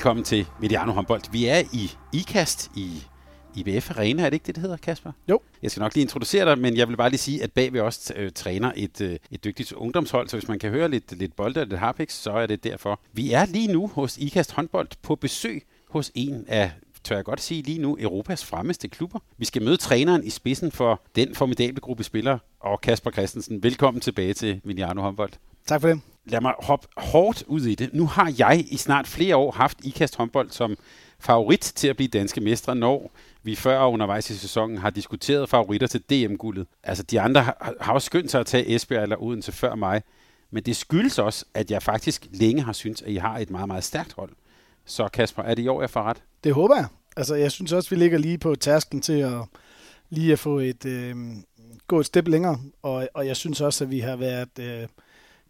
Velkommen til Mediano Håndbold. Vi er i IKAST i IBF Arena, er det ikke det, det hedder, Kasper? Jo. Jeg skal nok lige introducere dig, men jeg vil bare lige sige, at bag ved os øh, træner et, øh, et dygtigt ungdomshold, så hvis man kan høre lidt, lidt bolde og lidt harpix, så er det derfor. Vi er lige nu hos IKAST Håndbold på besøg hos en af tør jeg godt sige lige nu, Europas fremmeste klubber. Vi skal møde træneren i spidsen for den formidable gruppe spillere, og Kasper Christensen. Velkommen tilbage til Mediano Håndbold. Tak for det. Lad mig hoppe hårdt ud i det. Nu har jeg i snart flere år haft IKAST håndbold som favorit til at blive danske mestre, når vi før og undervejs i sæsonen har diskuteret favoritter til DM-guldet. Altså, de andre har, har også skyndt sig at tage Esbjerg eller Odense før mig, men det skyldes også, at jeg faktisk længe har syntes, at I har et meget, meget stærkt hold. Så Kasper, er det i år, jeg får ret? Det håber jeg. Altså, jeg synes også, vi ligger lige på tasken til at lige at få et øh, gå et step længere, og, og jeg synes også, at vi har været øh,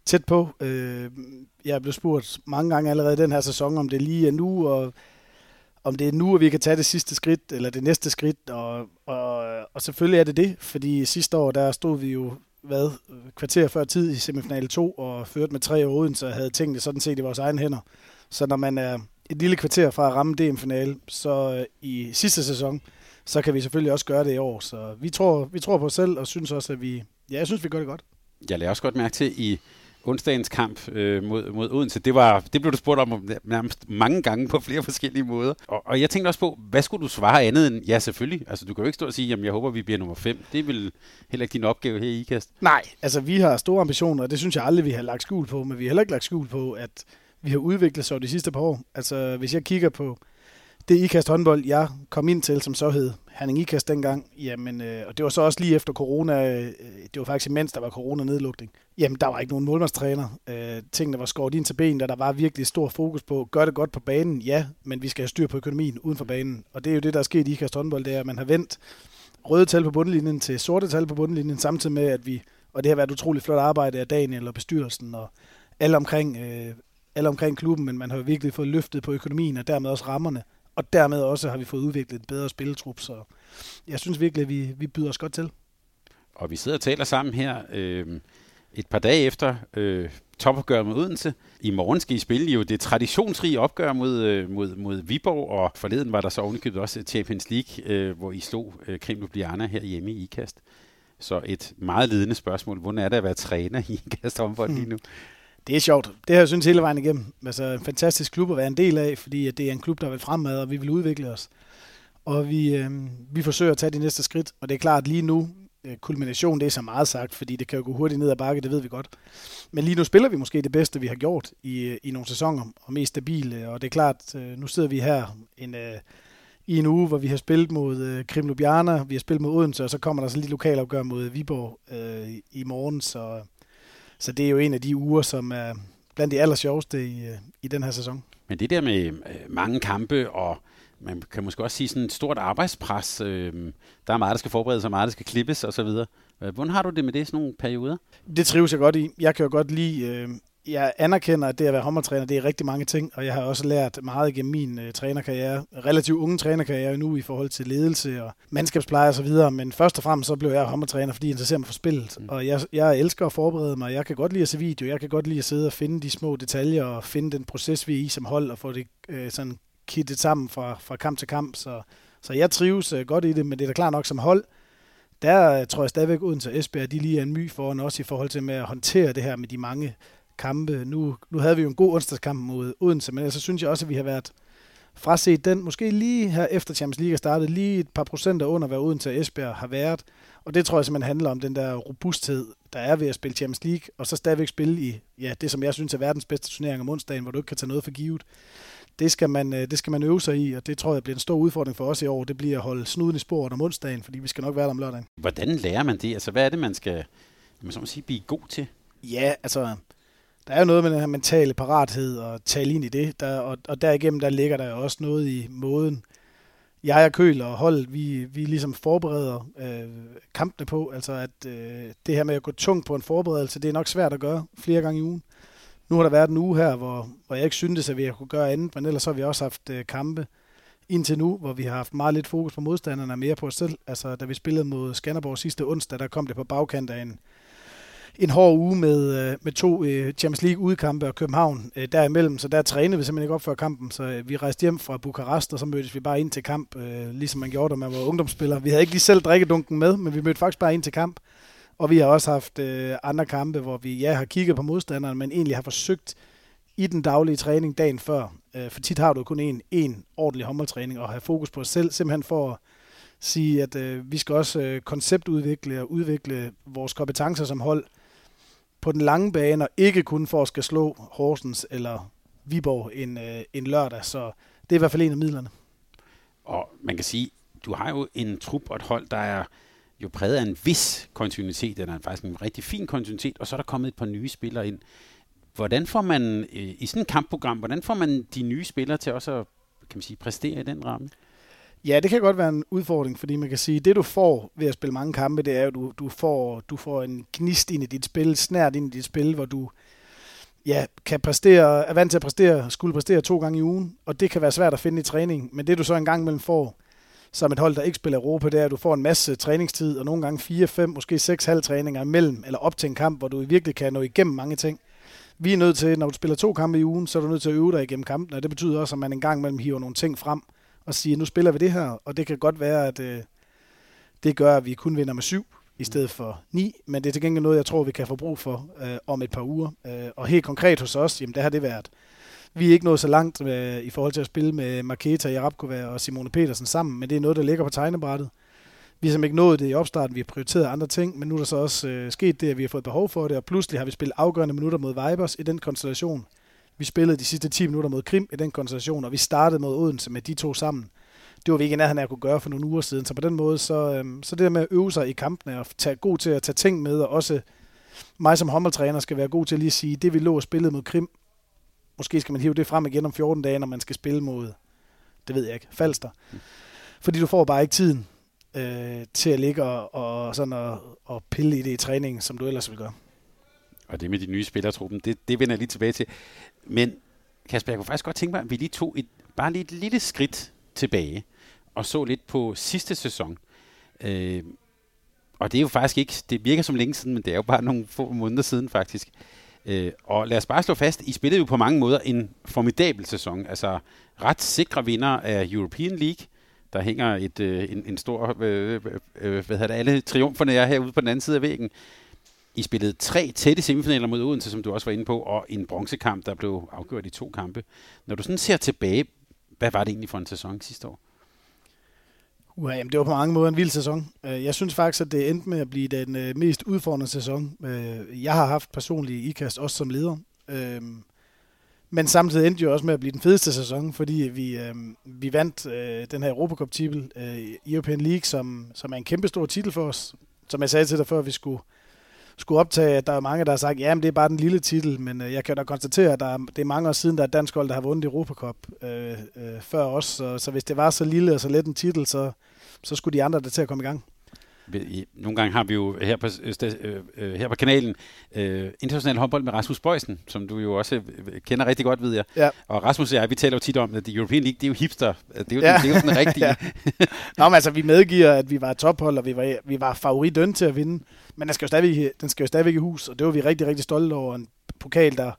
tæt på. Øh, jeg er blevet spurgt mange gange allerede den her sæson, om det lige er nu, og om det er nu, at vi kan tage det sidste skridt, eller det næste skridt, og, og, og selvfølgelig er det det, fordi sidste år, der stod vi jo hvad, kvarter før tid i semifinale 2, og førte med tre år uden, så havde tingene sådan set i vores egne hænder. Så når man er et lille kvarter fra at ramme DM-finale, så øh, i sidste sæson, så kan vi selvfølgelig også gøre det i år. Så vi tror, vi tror på os selv, og synes også, at vi, ja, jeg synes, vi gør det godt. Jeg lader også godt mærke til i onsdagens kamp øh, mod, mod Odense. Det, var, det blev du spurgt om nærmest mange gange på flere forskellige måder. Og, og jeg tænkte også på, hvad skulle du svare andet end, ja selvfølgelig. Altså du kan jo ikke stå og sige, jamen jeg håber, vi bliver nummer 5. Det er vel heller ikke din opgave her i IKAST. Nej, altså vi har store ambitioner, og det synes jeg aldrig, vi har lagt skjul på. Men vi har heller ikke lagt skjul på, at vi har udviklet sig de sidste par år. Altså hvis jeg kigger på det IKAST håndbold, jeg kom ind til, som så hed Herning IKAST dengang, jamen, øh, og det var så også lige efter corona, øh, det var faktisk imens der var corona-nedlukning, jamen der var ikke nogen målmandstræner. Øh, tingene var skåret ind til ben, og der var virkelig stor fokus på, gør det godt på banen, ja, men vi skal have styr på økonomien uden for banen. Og det er jo det, der er sket i IKAST håndbold, det er, at man har vendt røde tal på bundlinjen til sorte tal på bundlinjen, samtidig med, at vi, og det har været et utroligt flot arbejde af Daniel og bestyrelsen og alle omkring, øh, alle omkring klubben, men man har virkelig fået løftet på økonomien og dermed også rammerne og dermed også har vi fået udviklet en bedre spilletrup, så jeg synes virkelig, at vi, vi byder os godt til. Og vi sidder og taler sammen her øh, et par dage efter øh, topopgøret mod Odense. I morgen skal I spille jo det traditionsrige opgør mod, øh, mod, mod Viborg, og forleden var der så ovenikøbet også Champions League, øh, hvor I slog øh, Krim Ljubljana her hjemme i IKAST. Så et meget ledende spørgsmål. Hvordan er det at være træner i IKAST håndbold lige nu? Det er sjovt. Det har jeg synes hele vejen igennem. Altså en fantastisk klub at være en del af, fordi det er en klub, der vil fremad, og vi vil udvikle os. Og vi, øh, vi forsøger at tage de næste skridt, og det er klart lige nu, øh, kulmination, det er så meget sagt, fordi det kan jo gå hurtigt ned ad bakke, det ved vi godt. Men lige nu spiller vi måske det bedste, vi har gjort i, øh, i nogle sæsoner, og mest stabile, og det er klart, øh, nu sidder vi her en, øh, i en uge, hvor vi har spillet mod øh, Krim Ljubljana, vi har spillet mod Odense, og så kommer der så lige lokalopgør mod Viborg øh, i morgen, så så det er jo en af de uger, som er blandt de aller sjoveste i, øh, i den her sæson. Men det der med øh, mange kampe og man kan måske også sige sådan et stort arbejdspres. Øh, der er meget, der skal forberedes, og meget, der skal klippes osv. Hvordan har du det med det sådan nogle perioder? Det trives jeg godt i. Jeg kan jo godt lide øh, jeg anerkender, at det at være håndboldtræner, det er rigtig mange ting, og jeg har også lært meget gennem min uh, trænerkarriere, relativt unge trænerkarriere nu i forhold til ledelse og mandskabspleje og så videre, men først og fremmest så blev jeg håndboldtræner, fordi jeg interesserer mig for spillet, mm. og jeg, jeg elsker at forberede mig, jeg kan godt lide at se video, jeg kan godt lide at sidde og finde de små detaljer og finde den proces, vi er i som hold, og få det uh, sådan kittet sammen fra, fra kamp til kamp, så, så jeg trives uh, godt i det, men det er da klart nok som hold, der tror jeg stadigvæk uden til Esbjerg, de lige er en my foran os i forhold til med at håndtere det her med de mange kampe. Nu, nu havde vi jo en god onsdagskamp mod Odense, men så synes jeg også, at vi har været fraset den, måske lige her efter Champions League er startet, lige et par procenter under, hvad Odense og Esbjerg har været. Og det tror jeg simpelthen handler om den der robusthed, der er ved at spille Champions League, og så stadigvæk spille i ja, det, som jeg synes er verdens bedste turnering om onsdagen, hvor du ikke kan tage noget for givet. det skal, man, øh, det skal man øve sig i, og det tror jeg bliver en stor udfordring for os i år. Det bliver at holde snuden i sporet om onsdagen, fordi vi skal nok være der om lørdagen. Hvordan lærer man det? Altså, hvad er det, man skal man så må sige, blive god til? Ja, altså, der er jo noget med den her mentale parathed og tale ind i det, der, og, og derigennem der ligger der også noget i måden, jeg og Køl og hold, vi, vi ligesom forbereder øh, kampene på. Altså at øh, det her med at gå tungt på en forberedelse, det er nok svært at gøre flere gange i ugen. Nu har der været en uge her, hvor, hvor jeg ikke syntes, at vi kunne gøre andet, men ellers har vi også haft øh, kampe indtil nu, hvor vi har haft meget lidt fokus på modstanderne og mere på os selv. Altså da vi spillede mod Skanderborg sidste onsdag, der kom det på bagkant af en, en hård uge med, øh, med to øh, Champions League udkampe og København øh, derimellem, så der trænede vi simpelthen ikke op før kampen, så vi rejste hjem fra Bukarest, og så mødtes vi bare ind til kamp, ligesom man gjorde, da man var ungdomsspiller. Vi havde ikke lige selv drikkedunken med, men vi mødte faktisk bare ind til kamp, og vi har også haft andre kampe, hvor vi ja har kigget på modstanderen, men egentlig har forsøgt i den daglige træning dagen før, for tit har du kun en, en ordentlig håndboldtræning, og have fokus på os selv, simpelthen for at sige, at øh, vi skal også øh, konceptudvikle og udvikle vores kompetencer som hold, på den lange bane, og ikke kun for at skal slå Horsens eller Viborg en, øh, en lørdag. Så det er i hvert fald en af midlerne. Og man kan sige, du har jo en trup og et hold, der er jo præget af en vis kontinuitet, eller er faktisk en rigtig fin kontinuitet, og så er der kommet et par nye spillere ind. Hvordan får man øh, i sådan et kampprogram, hvordan får man de nye spillere til også at kan man sige, præstere i den ramme? Ja, det kan godt være en udfordring, fordi man kan sige, at det du får ved at spille mange kampe, det er jo, at du, du, får, du får en gnist ind i dit spil, snært ind i dit spil, hvor du ja, kan præstere, er vant til at præstere, skulle præstere to gange i ugen, og det kan være svært at finde i træning, men det du så en gang imellem får, som et hold, der ikke spiller Europa, det er, at du får en masse træningstid, og nogle gange fire, fem, måske seks halvtræninger imellem, eller op til en kamp, hvor du virkelig kan nå igennem mange ting. Vi er nødt til, når du spiller to kampe i ugen, så er du nødt til at øve dig igennem kampen, og det betyder også, at man en gang imellem hiver nogle ting frem, og sige, nu spiller vi det her, og det kan godt være, at øh, det gør, at vi kun vinder med syv i stedet for ni, men det er til gengæld noget, jeg tror, vi kan få brug for øh, om et par uger. Øh, og helt konkret hos os, jamen det har det været. Vi er ikke nået så langt med, i forhold til at spille med Marketa, Jarabkova og Simone Petersen sammen, men det er noget, der ligger på tegnebrættet. Vi har simpelthen ikke nået det i opstarten, vi har prioriteret andre ting, men nu er der så også øh, sket det, at vi har fået behov for det, og pludselig har vi spillet afgørende minutter mod Vibers i den konstellation. Vi spillede de sidste 10 minutter mod Krim i den konstellation, og vi startede mod Odense med de to sammen. Det var vi ikke nærheden af at kunne gøre for nogle uger siden. Så på den måde, så, øhm, så det der med at øve sig i kampene og tage god til at tage ting med, og også mig som håndboldtræner skal være god til at lige sige, det vi lå og spillede mod Krim, måske skal man hive det frem igen om 14 dage, når man skal spille mod, det ved jeg ikke, Falster. Fordi du får bare ikke tiden øh, til at ligge og, og, sådan og, og pille i det i træningen, som du ellers vil gøre. Og det med de nye spillertruppen, det, det vender jeg lige tilbage til. Men Kasper, jeg kunne faktisk godt tænke mig, at vi lige tog et, bare lige et lille skridt tilbage og så lidt på sidste sæson. Øh, og det er jo faktisk ikke, det virker som længe siden, men det er jo bare nogle få måneder siden faktisk. Øh, og lad os bare slå fast, I spillede jo på mange måder en formidabel sæson. Altså ret sikre vinder af European League. Der hænger et, øh, en, en stor, øh, øh, øh hvad hedder det, alle triumferne er herude på den anden side af væggen. I spillede tre tætte semifinaler mod Odense, som du også var inde på, og en bronzekamp, der blev afgjort i to kampe. Når du sådan ser tilbage, hvad var det egentlig for en sæson sidste år? Uh, jamen, det var på mange måder en vild sæson. Øh, jeg synes faktisk, at det endte med at blive den øh, mest udfordrende sæson. Øh, jeg har haft personligt ikast, også som leder. Men samtidig endte jo også med at blive den fedeste sæson, fordi vi, vi vandt den her Europacup-titel, European League, som, som er en kæmpe stor titel for os. Som jeg sagde til dig før, vi skulle skulle optage, at der er mange, der har sagt, ja, det er bare den lille titel, men øh, jeg kan da konstatere, at der er, det er mange år siden, der er dansk hold, der har vundet Europacup øh, øh, før os, så, så hvis det var så lille og så let en titel, så, så skulle de andre der til at komme i gang. Nogle gange har vi jo her på, øh, øh, her på kanalen øh, international håndbold med Rasmus Bøjsen, som du jo også øh, kender rigtig godt, ved jeg. Ja. Og Rasmus og jeg, vi taler jo tit om, at det European League, det er jo hipster. Det er jo, ja. det er jo den rigtige. ja. Nå, men altså, vi medgiver, at vi var tophold, og vi var, vi var favoritdøn til at vinde. Men den skal, jo stadigvæk, den skal jo stadigvæk i hus, og det var vi rigtig, rigtig stolte over. En pokal, der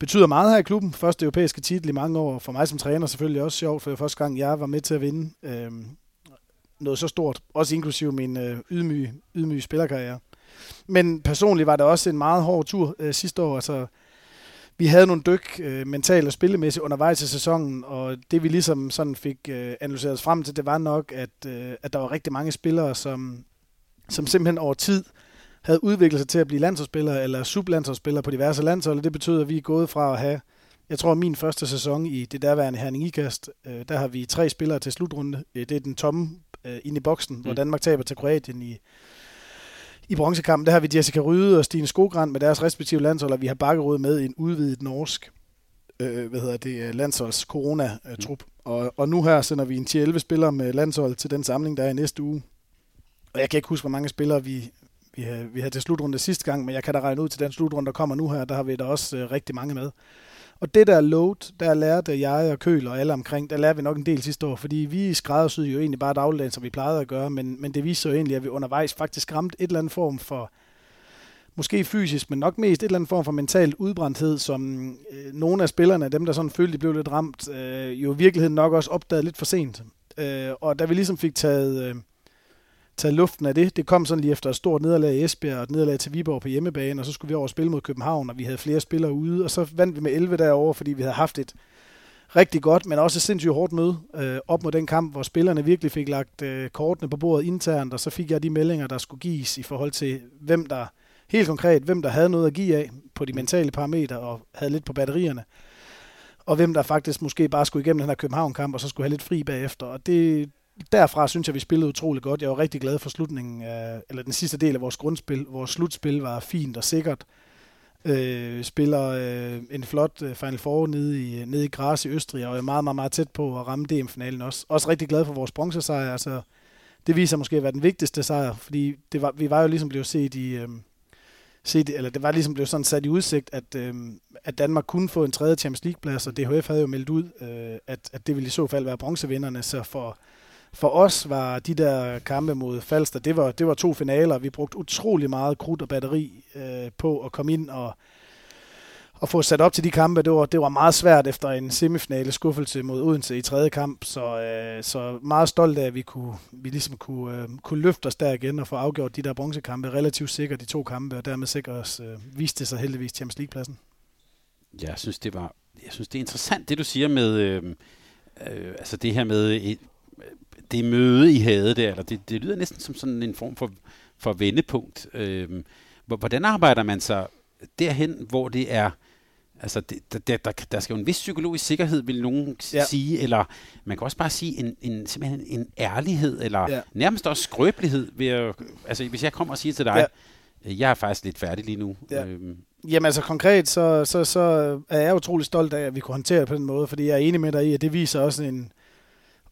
betyder meget her i klubben. Første europæiske titel i mange år. For mig som træner selvfølgelig også sjovt, for første gang, jeg var med til at vinde. Øhm, noget så stort, også inklusive min øh, ydmyge, ydmyge spillerkarriere. Men personligt var det også en meget hård tur øh, sidste år. Altså, vi havde nogle dyk øh, mentalt og spillemæssigt undervejs i sæsonen, og det vi ligesom sådan fik øh, analyseret frem til, det var nok, at, øh, at der var rigtig mange spillere, som, som simpelthen over tid havde udviklet sig til at blive landsholdsspillere eller sublandsholdsspillere på diverse landshold, og det betød, at vi er gået fra at have jeg tror, min første sæson i det derværende Herning Ikast, øh, der har vi tre spillere til slutrunde. Øh, det er den tomme øh, inde i boksen, mm. hvor Danmark taber til Kroatien i, i bronzekampen. Der har vi Jessica Ryde og Stine Skogrand med deres respektive landshold, og vi har Bakkerud med en udvidet norsk øh, hvad hedder det, landsholds corona-trup. Mm. Og, og nu her sender vi en 10-11 spillere med landshold til den samling, der er i næste uge. Og jeg kan ikke huske, hvor mange spillere vi, vi, havde, vi havde til slutrunde sidste gang, men jeg kan da regne ud til den slutrunde, der kommer nu her, der har vi da også øh, rigtig mange med. Og det der load, der lærte jeg og Køl og alle omkring, der lærte vi nok en del sidste år, fordi vi skræddersyede jo egentlig bare dagligdagen, som vi plejede at gøre, men, men det viste jo egentlig, at vi undervejs faktisk ramte et eller andet form for, måske fysisk, men nok mest et eller andet form for mental udbrændthed, som øh, nogle af spillerne, dem der sådan følte, de blev lidt ramt, øh, jo i virkeligheden nok også opdagede lidt for sent. Øh, og da vi ligesom fik taget... Øh, taget luften af det. Det kom sådan lige efter et stort nederlag i Esbjerg og et nederlag til Viborg på hjemmebane, og så skulle vi over og spille mod København, og vi havde flere spillere ude, og så vandt vi med 11 derovre, fordi vi havde haft et rigtig godt, men også et sindssygt hårdt møde øh, op mod den kamp, hvor spillerne virkelig fik lagt øh, kortene på bordet internt, og så fik jeg de meldinger, der skulle gives i forhold til, hvem der, helt konkret, hvem der havde noget at give af på de mentale parametre og havde lidt på batterierne og hvem der faktisk måske bare skulle igennem den her København-kamp, og så skulle have lidt fri bagefter. Og det, derfra synes jeg, vi spillede utrolig godt. Jeg var rigtig glad for slutningen, eller den sidste del af vores grundspil. Vores slutspil var fint og sikkert. Øh, spiller øh, en flot øh, Final Four nede i, nede i Gras i Østrig, og er meget, meget, meget tæt på at ramme DM-finalen også. Også rigtig glad for vores bronzesejr. Altså, det viser måske at være den vigtigste sejr, fordi det var, vi var jo ligesom blevet set i... Øh, set, eller det var ligesom blevet sådan sat i udsigt, at, øh, at Danmark kunne få en tredje Champions League-plads, og DHF havde jo meldt ud, øh, at, at det ville i så fald være bronzevinderne, så for, for os var de der kampe mod Falster, det var, det var to finaler. Vi brugte utrolig meget krudt og batteri øh, på at komme ind og, og få sat op til de kampe. Det var, det var meget svært efter en semifinale skuffelse mod Odense i tredje kamp, så, øh, så meget stolt af, at vi, kunne, vi ligesom kunne, øh, kunne løfte os der igen og få afgjort de der bronzekampe relativt sikkert de to kampe, og dermed sikre os, øh, viste det sig heldigvis Champions League-pladsen. Jeg synes, det var, jeg synes, det er interessant, det du siger med, øh, øh, altså det her med det møde, I havde der, eller det, det lyder næsten som sådan en form for, for vendepunkt. Øhm, hvordan arbejder man sig derhen, hvor det er, altså det, der, der, der skal jo en vis psykologisk sikkerhed, vil nogen ja. sige, eller man kan også bare sige en, en, simpelthen en ærlighed, eller ja. nærmest også skrøbelighed. Ved at, altså hvis jeg kommer og siger til dig, ja. jeg er faktisk lidt færdig lige nu. Ja. Øhm, Jamen altså konkret, så, så, så er jeg utrolig stolt af, at vi kunne håndtere det på den måde, fordi jeg er enig med dig i, at det viser også en,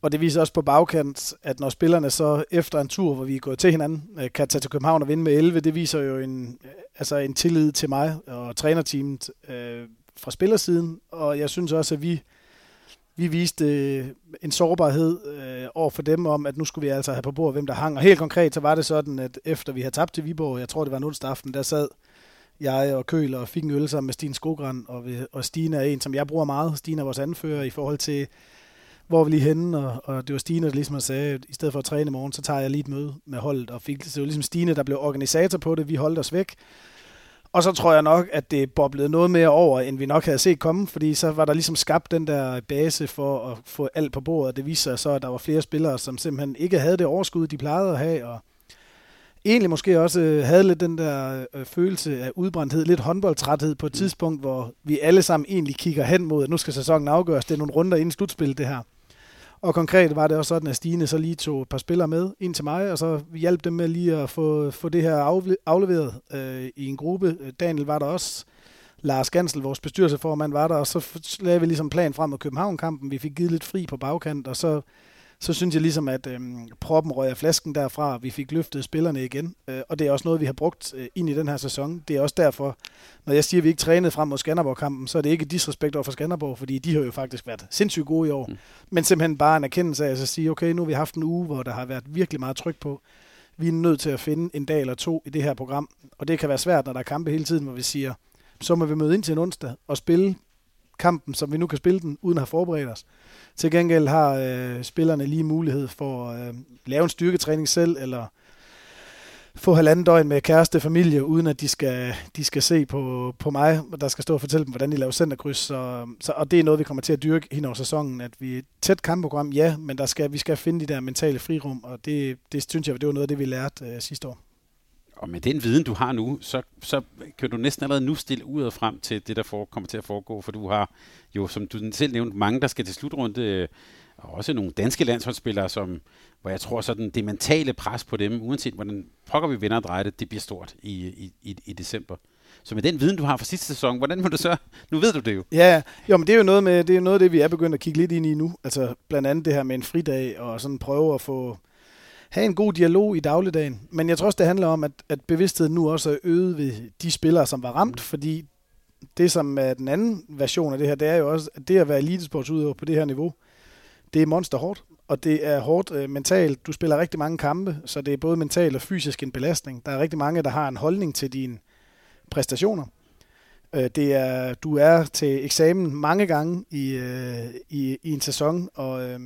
og det viser også på bagkant, at når spillerne så efter en tur, hvor vi er gået til hinanden, øh, kan tage til København og vinde med 11, det viser jo en, øh, altså en tillid til mig og trænerteamet øh, fra spillersiden. Og jeg synes også, at vi, vi viste øh, en sårbarhed øh, over for dem om, at nu skulle vi altså have på bord, hvem der hang. Og helt konkret, så var det sådan, at efter vi havde tabt til Viborg, jeg tror det var en aften, der sad jeg og Køl og fik en øl sammen med Stine Skogran, og, og Stine er en, som jeg bruger meget. Stine er vores anfører i forhold til hvor vi lige henne, og, og det var Stine, der ligesom sagde, at i stedet for at træne i morgen, så tager jeg lige et møde med holdet, og fik, så det var ligesom Stine, der blev organisator på det, vi holdt os væk. Og så tror jeg nok, at det boblede noget mere over, end vi nok havde set komme, fordi så var der ligesom skabt den der base for at få alt på bordet. Det viser sig så, at der var flere spillere, som simpelthen ikke havde det overskud, de plejede at have, og egentlig måske også havde lidt den der øh, følelse af udbrændthed, lidt håndboldtræthed på et mm. tidspunkt, hvor vi alle sammen egentlig kigger hen mod, at nu skal sæsonen afgøres. Det er nogle runder inden slutspillet, det her. Og konkret var det også sådan, at Stine så lige tog et par spillere med ind til mig, og så hjalp dem med lige at få, få det her afleveret øh, i en gruppe. Daniel var der også. Lars Gansel, vores bestyrelseformand, var der, og så lavede vi ligesom plan frem mod København-kampen. Vi fik givet lidt fri på bagkant, og så så synes jeg ligesom, at øhm, proppen røg af flasken derfra, vi fik løftet spillerne igen. Øh, og det er også noget, vi har brugt øh, ind i den her sæson. Det er også derfor, når jeg siger, at vi ikke trænede frem mod Skanderborg-kampen, så er det ikke disrespekt over for Skanderborg, fordi de har jo faktisk været sindssygt gode i år. Mm. Men simpelthen bare en erkendelse af at sige, okay, nu har vi haft en uge, hvor der har været virkelig meget tryk på. Vi er nødt til at finde en dag eller to i det her program. Og det kan være svært, når der er kampe hele tiden, hvor vi siger, så må vi møde ind til en onsdag og spille kampen, som vi nu kan spille den, uden at have forberedt os. Til gengæld har øh, spillerne lige mulighed for at øh, lave en styrketræning selv, eller få halvanden døgn med kæreste familie, uden at de skal, de skal se på, på mig, der skal stå og fortælle dem, hvordan de laver centerkryds. Så, så, og det er noget, vi kommer til at dyrke hen over sæsonen, at vi tæt kampprogram, ja, men der skal, vi skal finde de der mentale frirum, og det, det synes jeg, det var noget af det, vi lærte øh, sidste år. Og med den viden, du har nu, så, så kan du næsten allerede nu stille ud og frem til det, der for, kommer til at foregå, for du har jo, som du selv nævnte, mange, der skal til slutrunde, og også nogle danske landsholdsspillere, som, hvor jeg tror sådan, det mentale pres på dem, uanset hvordan pokker vi vinder og drejer det, det bliver stort i, i, i, i december. Så med den viden, du har fra sidste sæson, hvordan må du så... Nu ved du det jo. Ja, jo, men det er jo noget, med, det er noget af det, vi er begyndt at kigge lidt ind i nu. Altså blandt andet det her med en fridag, og sådan prøve at få have en god dialog i dagligdagen. Men jeg tror også, det handler om, at, at bevidstheden nu også er øget ved de spillere, som var ramt, fordi det, som er den anden version af det her, det er jo også, at det at være elitesportsudøver på det her niveau, det er monster hårdt, og det er hårdt øh, mentalt. Du spiller rigtig mange kampe, så det er både mentalt og fysisk en belastning. Der er rigtig mange, der har en holdning til dine præstationer. Øh, det er, du er til eksamen mange gange i, øh, i, i en sæson, og, øh,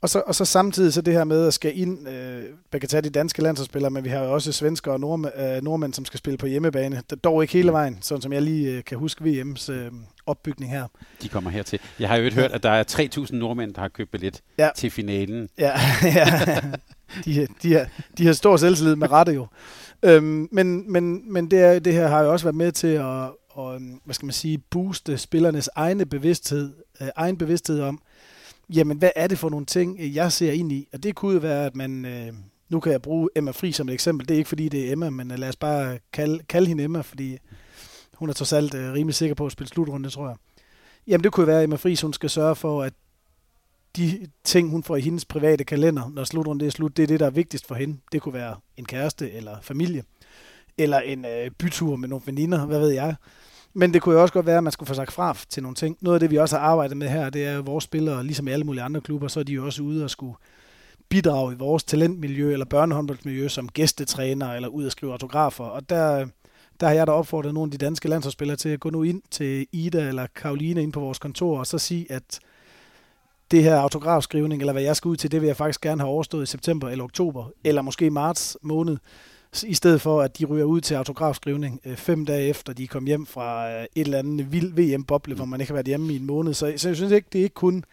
og, så, og så samtidig så det her med at skal ind, øh, man kan tage de danske landsholdsspillere, men vi har jo også svensker og nordmænd, øh, nordmænd, som skal spille på hjemmebane. Dog ikke hele vejen, sådan som jeg lige øh, kan huske VM's øh, opbygning her. De kommer hertil. Jeg har jo hørt, at der er 3.000 nordmænd, der har købt billet ja. til finalen. Ja, ja. De, de, har, de har stor selvtillid med rette jo. Øhm, men men, men det, er, det her har jo også været med til at og, hvad skal man sige, booste spillernes egne bevidsthed, øh, egen bevidsthed om, jamen hvad er det for nogle ting, øh, jeg ser ind i? Og det kunne jo være, at man, øh, nu kan jeg bruge Emma Fri som et eksempel, det er ikke fordi det er Emma, men øh, lad os bare kalde, kalde hende Emma, fordi hun er trods alt øh, rimelig sikker på at spille slutrunde, tror jeg. Jamen det kunne være, at Emma Friis, hun skal sørge for, at de ting, hun får i hendes private kalender, når slutrunden er slut, det er det, der er vigtigst for hende. Det kunne være en kæreste eller familie, eller en øh, bytur med nogle veninder, hvad ved jeg. Men det kunne jo også godt være, at man skulle få sagt fra til nogle ting. Noget af det, vi også har arbejdet med her, det er jo vores spillere, ligesom i alle mulige andre klubber, så er de jo også ude og skulle bidrage i vores talentmiljø eller børnehåndboldmiljø som gæstetræner eller ud og skrive autografer. Og der, der har jeg da opfordret nogle af de danske landsholdsspillere til at gå nu ind til Ida eller Karoline ind på vores kontor og så sige, at det her autografskrivning, eller hvad jeg skal ud til, det vil jeg faktisk gerne have overstået i september eller oktober, eller måske marts måned, i stedet for at de ryger ud til autografskrivning øh, fem dage efter, de kom hjem fra øh, et eller andet vild VM-boble, hvor man ikke har været hjemme i en måned. Så, så jeg synes ikke, det er ikke kun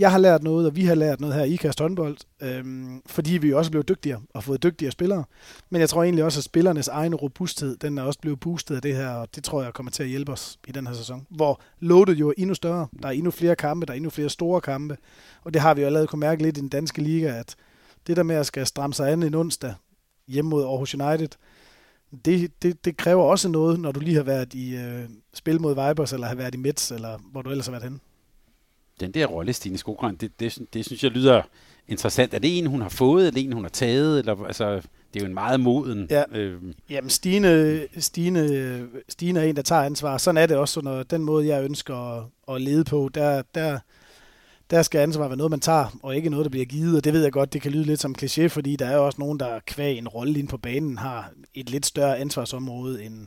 jeg har lært noget, og vi har lært noget her i Ikast håndbold, øhm, fordi vi også blevet dygtigere og fået dygtigere spillere. Men jeg tror egentlig også, at spillernes egen robusthed, den er også blevet boostet af det her, og det tror jeg kommer til at hjælpe os i den her sæson. Hvor loadet jo er endnu større. Der er endnu flere kampe, der er endnu flere store kampe. Og det har vi jo allerede kunne mærke lidt i den danske liga, at det der med at skal stramme sig an en onsdag hjemme mod Aarhus United, det, det, det kræver også noget, når du lige har været i øh, spil mod Vibers, eller har været i Mets, eller hvor du ellers har været henne den der rolle, Stine Skogran, det, det, det synes jeg lyder interessant. Er det en, hun har fået, eller en, hun har taget? Eller, altså, det er jo en meget moden... Ja. Øh... Jamen, Stine, Stine, Stine er en, der tager ansvar. Sådan er det også, når den måde, jeg ønsker at, at lede på, der, der, der skal ansvar være noget, man tager, og ikke noget, der bliver givet. Og det ved jeg godt, det kan lyde lidt som kliché, fordi der er jo også nogen, der kvæg en rolle ind på banen, har et lidt større ansvarsområde, end,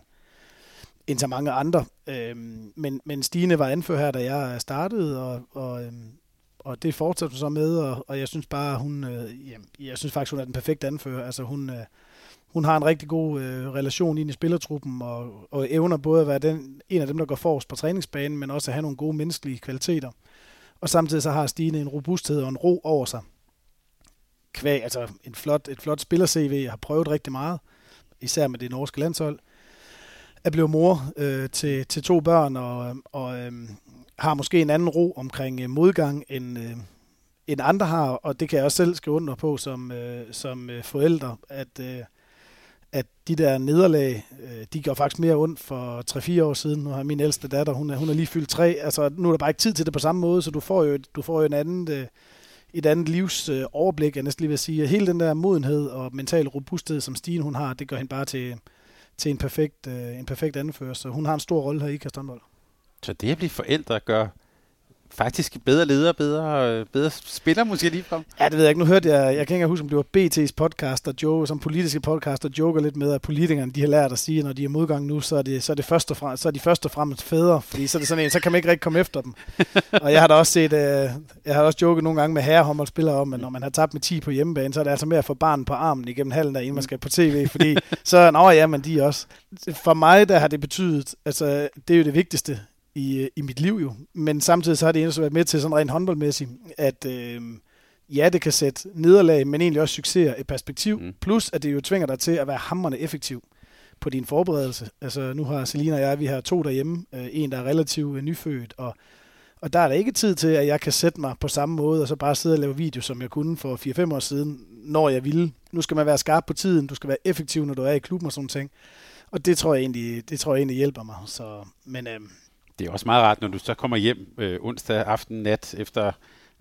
end så mange andre. Øhm, men, men Stine var anfører her, da jeg startede, og, og, øhm, og det fortsætter så med, og, og jeg synes bare, hun, øh, jamen, jeg synes faktisk, hun er den perfekte anfører. Altså hun, øh, hun har en rigtig god øh, relation ind i spillertruppen, og, og evner både at være den, en af dem, der går forrest på træningsbanen, men også at have nogle gode menneskelige kvaliteter. Og samtidig så har Stine en robusthed og en ro over sig. Kvæg, altså en flot, et flot spiller-CV, jeg har prøvet rigtig meget, især med det norske landshold er blevet mor øh, til, til to børn og, øh, og øh, har måske en anden ro omkring øh, modgang end, øh, end andre har, og det kan jeg også selv skrive under på som, øh, som øh, forældre, at, øh, at de der nederlag, øh, de gør faktisk mere ondt for 3-4 år siden. Nu har min ældste datter, hun er, hun er lige fyldt 3, altså nu er der bare ikke tid til det på samme måde, så du får jo, du får jo en anden... Øh, et andet livs øh, overblik, jeg næsten lige vil sige. Hele den der modenhed og mental robusthed, som Stine hun har, det gør hende bare til, til en perfekt, øh, en perfekt anfører. Så hun har en stor rolle her i Kastanbold. Så det at blive forældre gør faktisk bedre leder, bedre, bedre spiller måske lige frem? Ja, det ved jeg ikke. Nu hørte jeg, jeg kan ikke huske, om det var BT's podcast, der joke, som politiske podcast, der joker lidt med, at politikerne de har lært at sige, at når de er modgang nu, så er, det, så er, det først og frem, så er de først og fremmest fædre, fordi så er det sådan en, så kan man ikke rigtig komme efter dem. og jeg har da også set, øh, jeg har også joket nogle gange med herrehåndboldspillere om, at når man har tabt med 10 på hjemmebane, så er det altså med at få barnen på armen igennem halven, der inden man skal på tv, fordi så, nå ja, men de også. For mig, der har det betydet, altså det er jo det vigtigste i, i mit liv jo. Men samtidig så har det også været med til sådan rent håndboldmæssigt, at øh, ja, det kan sætte nederlag, men egentlig også succeser i perspektiv. Mm. Plus, at det jo tvinger dig til at være hammerende effektiv på din forberedelse. Altså, nu har Selina og jeg, vi har to derhjemme. Øh, en, der er relativt øh, nyfødt, og, og der er der ikke tid til, at jeg kan sætte mig på samme måde, og så bare sidde og lave video, som jeg kunne for 4-5 år siden, når jeg ville. Nu skal man være skarp på tiden, du skal være effektiv, når du er i klubben og sådan ting. Og det tror jeg egentlig, det tror jeg egentlig hjælper mig. Så, men, øh, det er også meget rart, når du så kommer hjem øh, onsdag aften nat efter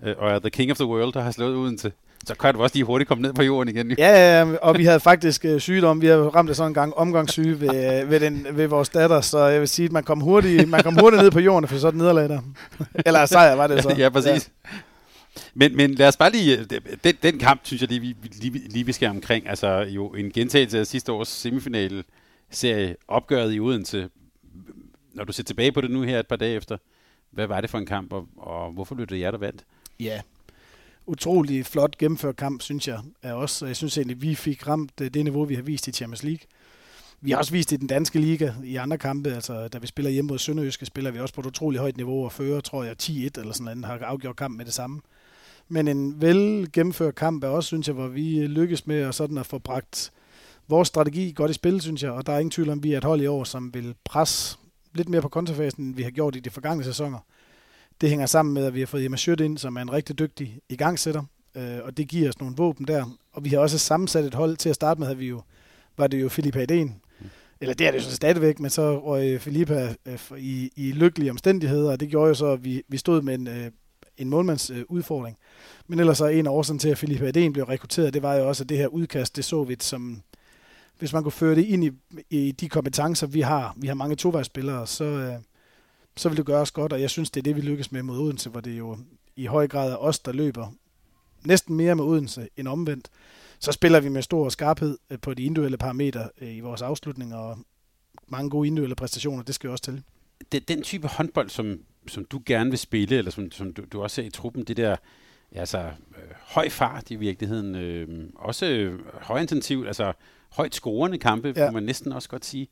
øh, og er The King of the World, der har slået uden til. Så kan du også lige hurtigt komme ned på jorden igen. Ja, ja, og vi havde faktisk øh, sygdom. Vi havde ramt det sådan en gang omgangssyge ved, øh, ved, den, ved vores datter, så jeg vil sige, at man kom hurtigt, man kom hurtigt ned på jorden, for sådan nederlag der. Eller sejr var det så. ja, præcis. Ja. Men, men lad os bare lige, øh, den, den kamp, synes jeg lige, vi, lige, lige vi skal omkring, altså jo en gentagelse af sidste års semifinale serie opgøret i Odense. Når du ser tilbage på det nu her et par dage efter, hvad var det for en kamp, og, og hvorfor blev det jer, der vandt? Ja, utrolig flot gennemført kamp, synes jeg. Er også, jeg synes egentlig, vi fik ramt øh, det niveau, vi har vist i Champions League. Vi har også vist i den danske liga i andre kampe, altså da vi spiller hjemme mod Sønderjyske, spiller vi også på et utroligt højt niveau og fører, tror jeg, 10-1 eller sådan noget, har afgjort kamp med det samme. Men en vel gennemført kamp er også, synes jeg, hvor vi øh, lykkes med at, sådan at få bragt vores strategi godt i spil, synes jeg, og der er ingen tvivl om, at vi er et hold i år, som vil presse lidt mere på kontrafasen, end vi har gjort i de forgangne sæsoner. Det hænger sammen med, at vi har fået Emma Schødt ind, som er en rigtig dygtig igangsætter, øh, og det giver os nogle våben der. Og vi har også sammensat et hold til at starte med, havde vi jo, var det jo Filippa Aden. eller det er det jo så stadigvæk, men så røg Filippa øh, i, i lykkelige omstændigheder, og det gjorde jo så, at vi, vi stod med en, øh, en målmandsudfordring. Øh, men ellers så en af årsagen til, at Filippa Eden blev rekrutteret, det var jo også, at det her udkast, det så vi som, hvis man kunne føre det ind i, i de kompetencer, vi har, vi har mange tovejsspillere, så, øh, så vil det gøre os godt, og jeg synes, det er det, vi lykkes med mod Odense, hvor det jo i høj grad er os, der løber næsten mere med Odense end omvendt. Så spiller vi med stor skarphed øh, på de individuelle parametre øh, i vores afslutning, og mange gode individuelle præstationer, det skal jo også til. Det, den type håndbold, som, som du gerne vil spille, eller som, som du, du også ser i truppen, det der altså, øh, høj fart i virkeligheden, øh, også øh, højintensivt, altså højt scorende kampe, ja. må man næsten også godt sige.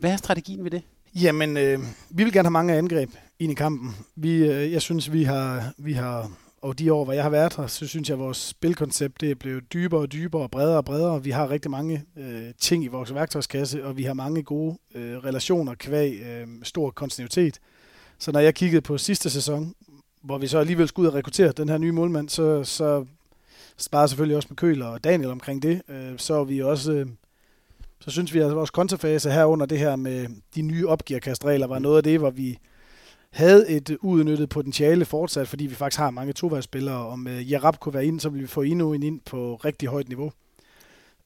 Hvad er strategien ved det? Jamen, øh, vi vil gerne have mange angreb ind i kampen. Vi, øh, jeg synes, vi har, vi har, og de år, hvor jeg har været her, så synes jeg, at vores spilkoncept det er blevet dybere og dybere og bredere og bredere. Vi har rigtig mange øh, ting i vores værktøjskasse, og vi har mange gode øh, relationer kvæg øh, stor kontinuitet. Så når jeg kiggede på sidste sæson, hvor vi så alligevel skulle ud og rekruttere den her nye målmand, så, så sparer selvfølgelig også med Køler og Daniel omkring det. Øh, så er vi også... Øh, så synes vi, at vores kontrafase her under det her med de nye opgearkastregler var noget af det, hvor vi havde et uudnyttet potentiale fortsat, fordi vi faktisk har mange tovejsspillere. og med Jarab kunne være ind, så ville vi få endnu en ind på rigtig højt niveau.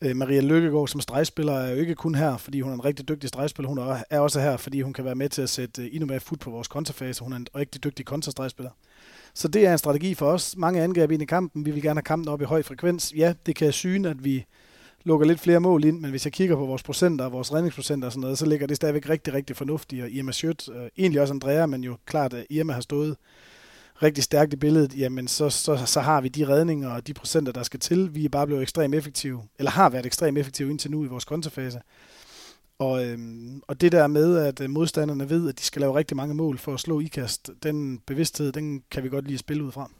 Øh, Maria Lykkegaard som stregspiller er jo ikke kun her, fordi hun er en rigtig dygtig stregspiller. Hun er også her, fordi hun kan være med til at sætte øh, endnu mere fod på vores kontrafase. Hun er en rigtig dygtig kontrastregspiller. Så det er en strategi for os. Mange angreb ind i kampen. Vi vil gerne have kampen op i høj frekvens. Ja, det kan syne, at vi lukker lidt flere mål ind, men hvis jeg kigger på vores procenter og vores redningsprocenter og sådan noget, så ligger det stadigvæk rigtig, rigtig fornuftigt. Og Irma Schødt, øh, egentlig også Andrea, men jo klart, at Irma har stået rigtig stærkt i billedet, jamen så, så, så har vi de redninger og de procenter, der skal til. Vi er bare blevet ekstremt effektive, eller har været ekstremt effektive indtil nu i vores kontrafase. Og, øhm, og det der med, at øh, modstanderne ved, at de skal lave rigtig mange mål for at slå ikast, den bevidsthed, den kan vi godt lige spille ud fra.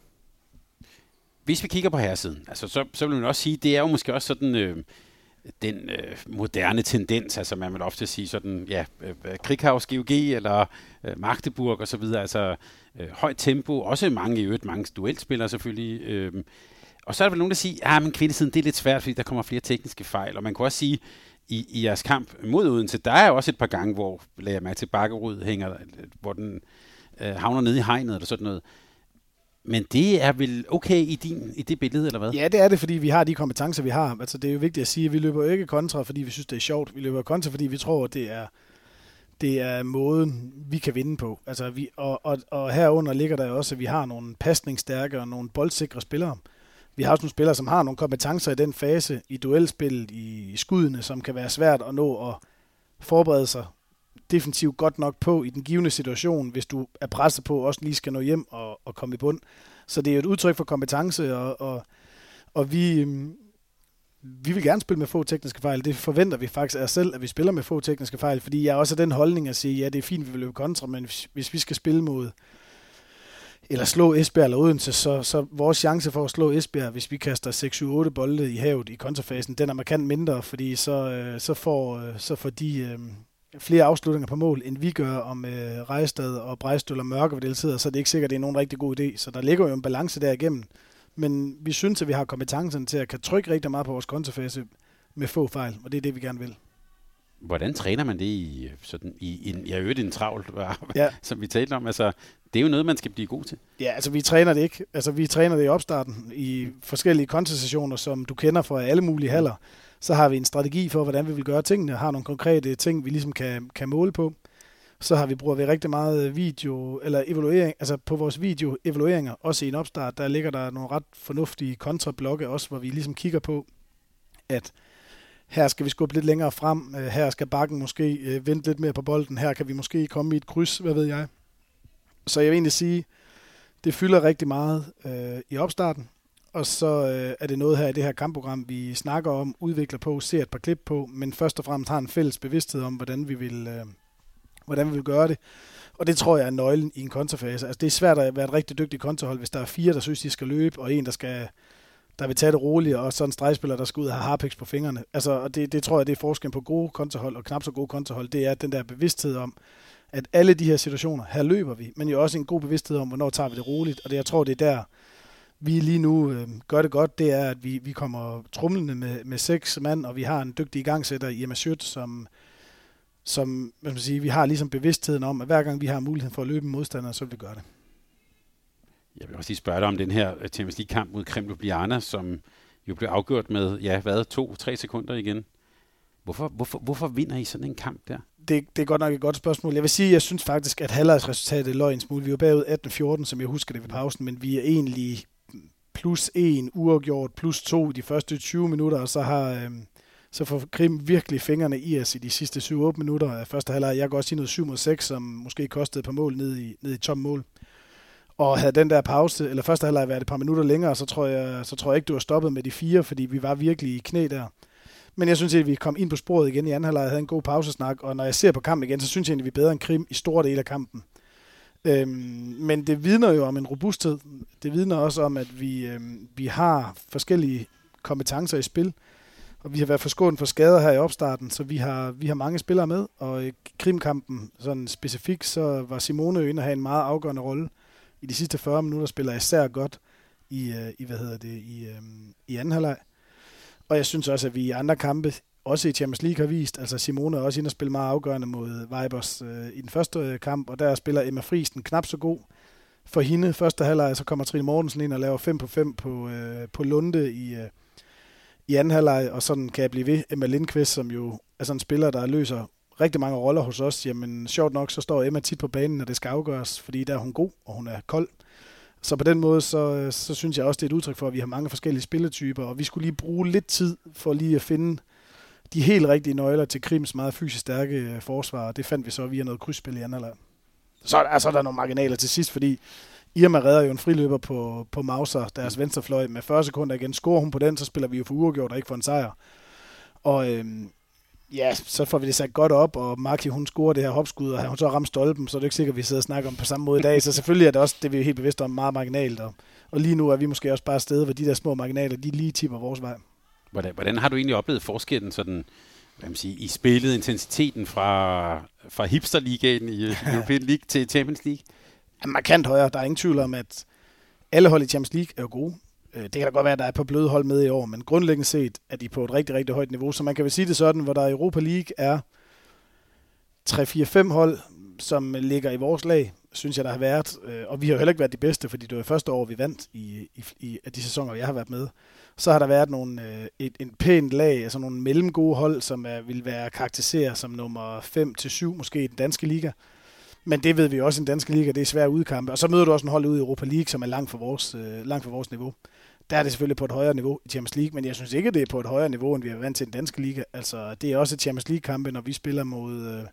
Hvis vi kigger på herresiden, altså, så, så vil man også sige, det er jo måske også sådan øh, den øh, moderne tendens, altså man vil ofte sige sådan, ja, øh, Krighaus, GOG eller øh, Magdeburg osv., altså øh, højt tempo, også mange i øvrigt, mange duelspillere selvfølgelig, øh, og så er der vel nogen, der siger, at ah, men kvindesiden, det er lidt svært, fordi der kommer flere tekniske fejl. Og man kunne også sige, i, i jeres kamp mod Odense, der er jo også et par gange, hvor, lader jeg mig til Bakkerud hænger, hvor den øh, havner nede i hegnet eller sådan noget. Men det er vel okay i, din, i det billede, eller hvad? Ja, det er det, fordi vi har de kompetencer, vi har. Altså, det er jo vigtigt at sige, at vi løber ikke kontra, fordi vi synes, det er sjovt. Vi løber kontra, fordi vi tror, at det er, det er måden, vi kan vinde på. Altså, vi, og, og, og herunder ligger der også, at vi har nogle pasningsstærke og nogle boldsikre spillere. Vi har også nogle spillere, som har nogle kompetencer i den fase, i duelspillet, i skuddene, som kan være svært at nå at forberede sig defensivt godt nok på i den givende situation, hvis du er presset på, også lige skal nå hjem og, og komme i bund. Så det er et udtryk for kompetence, og, og, og vi, øhm, vi vil gerne spille med få tekniske fejl. Det forventer vi faktisk af os selv, at vi spiller med få tekniske fejl, fordi jeg er også den holdning at sige, ja, det er fint, vi vil løbe kontra, men hvis, hvis vi skal spille mod eller slå Esbjerg eller Odense, så, så vores chance for at slå Esbjerg, hvis vi kaster 6-7-8 bolde i havet i kontrafasen, den er markant mindre, fordi så, øh, så, får, øh, så får de øh, flere afslutninger på mål, end vi gør, om øh, Rejstad og Brejstøl og Mørke sidder, så det er ikke sikkert, at det er nogen rigtig god idé. Så der ligger jo en balance der igennem. Men vi synes, at vi har kompetencen til at kan trykke rigtig meget på vores kontrafase med få fejl, og det er det, vi gerne vil. Hvordan træner man det i, sådan, i en, jeg øvrigt en travlt, ja. som vi talte om? Altså, det er jo noget, man skal blive god til. Ja, altså vi træner det ikke. Altså vi træner det i opstarten i forskellige kontestationer, som du kender fra alle mulige haller. Så har vi en strategi for, hvordan vi vil gøre tingene, har nogle konkrete ting, vi ligesom kan, kan måle på. Så har vi bruger vi rigtig meget video, eller evaluering, altså på vores video evalueringer, også i en opstart, der ligger der nogle ret fornuftige kontrablokke også, hvor vi ligesom kigger på, at her skal vi skubbe lidt længere frem, øh, her skal bakken måske øh, vente lidt mere på bolden, her kan vi måske komme i et kryds, hvad ved jeg. Så jeg vil egentlig sige, det fylder rigtig meget øh, i opstarten, og så øh, er det noget her i det her kampprogram, vi snakker om, udvikler på, ser et par klip på, men først og fremmest har en fælles bevidsthed om, hvordan vi vil, øh, hvordan vi vil gøre det. Og det tror jeg er nøglen i en kontrafase. Altså det er svært at være et rigtig dygtigt kontrahold, hvis der er fire, der synes, de skal løbe, og en, der skal der vil tage det roligt, og så en stregspiller, der skal ud og have harpiks på fingrene. Altså, og det, det tror jeg, det er forskellen på gode kontrahold og knap så gode kontrahold. Det er den der bevidsthed om, at alle de her situationer, her løber vi, men jo også en god bevidsthed om, hvornår tager vi det roligt. Og det, jeg tror, det er der, vi lige nu øh, gør det godt, det er, at vi, vi kommer trumlende med, med seks mand, og vi har en dygtig igangsætter i Amasjøt, som, som hvad man sige, vi har ligesom bevidstheden om, at hver gang vi har muligheden for at løbe en modstander, så vil vi gøre det. Jeg vil også lige spørge dig om den her øh, Champions League-kamp mod Kreml Ljubljana, som jo blev afgjort med, ja, hvad, to-tre sekunder igen. Hvorfor, hvorfor, hvorfor vinder I sådan en kamp der? Det, det er godt nok et godt spørgsmål. Jeg vil sige, jeg synes faktisk, at halvlejesresultatet løg en smule. Vi var bagud 18-14, som jeg husker det ved pausen, men vi er egentlig plus en uafgjort, plus to i de første 20 minutter, og så har øhm, så får Krim virkelig fingrene i os i de sidste 7-8 minutter af første halvleg. Jeg kan også sige noget 7 mod 6, som måske kostede et par mål ned i, ned i tom mål. Og havde den der pause, eller første halvleg været et par minutter længere, så tror jeg, så tror jeg ikke, du har stoppet med de fire, fordi vi var virkelig i knæ der. Men jeg synes at vi kom ind på sporet igen i anden halvleg, havde en god pausesnak, og når jeg ser på kampen igen, så synes jeg at vi er bedre end Krim i store dele af kampen. Øhm, men det vidner jo om en robusthed. Det vidner også om, at vi, øhm, vi har forskellige kompetencer i spil, og vi har været forskånet for skader her i opstarten, så vi har, vi har mange spillere med, og i Krimkampen sådan specifikt, så var Simone jo inde og have en meget afgørende rolle i de sidste 40 minutter spiller især godt i, øh, i hvad hedder det, i, øh, i anden halvleg. Og jeg synes også, at vi i andre kampe, også i Champions League, har vist, altså Simone er også inde og spille meget afgørende mod Vibers øh, i den første øh, kamp, og der spiller Emma Friesen knap så god for hende. Første halvleg, så kommer Trine Mortensen ind og laver 5 på 5 på, øh, på Lunde i, øh, i anden halvleg, og sådan kan jeg blive ved. Emma Lindqvist, som jo er sådan en spiller, der løser rigtig mange roller hos os, jamen sjovt nok, så står Emma tit på banen, når det skal afgøres, fordi der er hun god, og hun er kold. Så på den måde, så, øh, så synes jeg også, det er et udtryk for, at vi har mange forskellige spilletyper, og vi skulle lige bruge lidt tid for lige at finde de helt rigtige nøgler til Krims meget fysisk stærke øh, forsvar, det fandt vi så via noget krydsspil i anden halvleg. Så er, så altså, er der nogle marginaler til sidst, fordi Irma redder jo en friløber på, på Mauser, deres venstrefløj, med 40 sekunder igen. Scorer hun på den, så spiller vi jo for uafgjort og ikke for en sejr. Og øhm, ja, så får vi det sat godt op, og Marki, hun scorer det her hopskud, og hun så ramt stolpen, så er det ikke sikkert, at vi sidder og snakker om på samme måde i dag. Så selvfølgelig er det også, det vi er helt bevidste om, meget marginalt. Og, og lige nu er vi måske også bare et sted, hvor de der små marginaler, de lige tipper vores vej. Hvordan, hvordan har du egentlig oplevet forskellen sådan, hvad man siger, i spillet, intensiteten fra, fra hipsterligaen i European League til Champions League? Markant højere. Der er ingen tvivl om, at alle hold i Champions League er jo gode. Øh, det kan da godt være, at der er på bløde hold med i år, men grundlæggende set er de på et rigtig, rigtig højt niveau. Så man kan vel sige det sådan, hvor der i Europa League er 3-4-5 hold, som ligger i vores lag, synes jeg, der har været. Øh, og vi har jo heller ikke været de bedste, fordi det var første år, vi vandt i, i, i de sæsoner, jeg har været med. Så har der været nogle, øh, et, en pænt lag, altså nogle mellemgode hold, som er, vil være karakteriseret som nummer 5-7 måske i den danske liga. Men det ved vi også i den danske liga, det er svært udkampe. Og så møder du også en hold ude i Europa League, som er langt for vores, øh, langt for vores niveau. Der er det selvfølgelig på et højere niveau i Champions League, men jeg synes ikke, det er på et højere niveau, end vi er vant til den danske liga. Altså, det er også et Champions League-kampe, når vi spiller mod øh,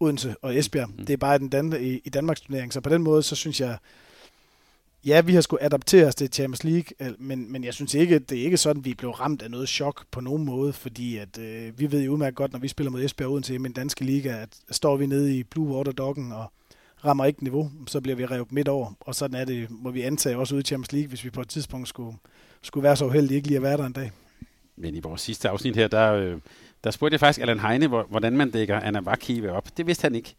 Odense og Esbjerg. Mm. Det er bare den Dan- i, i Danmarks turnering. Så på den måde, så synes jeg, ja, vi har skulle adaptere os til Champions League, men, men jeg synes ikke, det er ikke sådan, vi blev ramt af noget chok på nogen måde, fordi at, øh, vi ved jo udmærket godt, når vi spiller mod Esbjerg uden til den danske liga, at står vi nede i Blue Water Doggen og rammer ikke niveau, så bliver vi revet midt over. Og sådan er det, må vi antage også ude i Champions League, hvis vi på et tidspunkt skulle, skulle være så uheldige ikke lige at være der en dag. Men i vores sidste afsnit her, der, øh, der spurgte jeg faktisk Allan Heine, hvordan man dækker Anna Vakive op. Det vidste han ikke.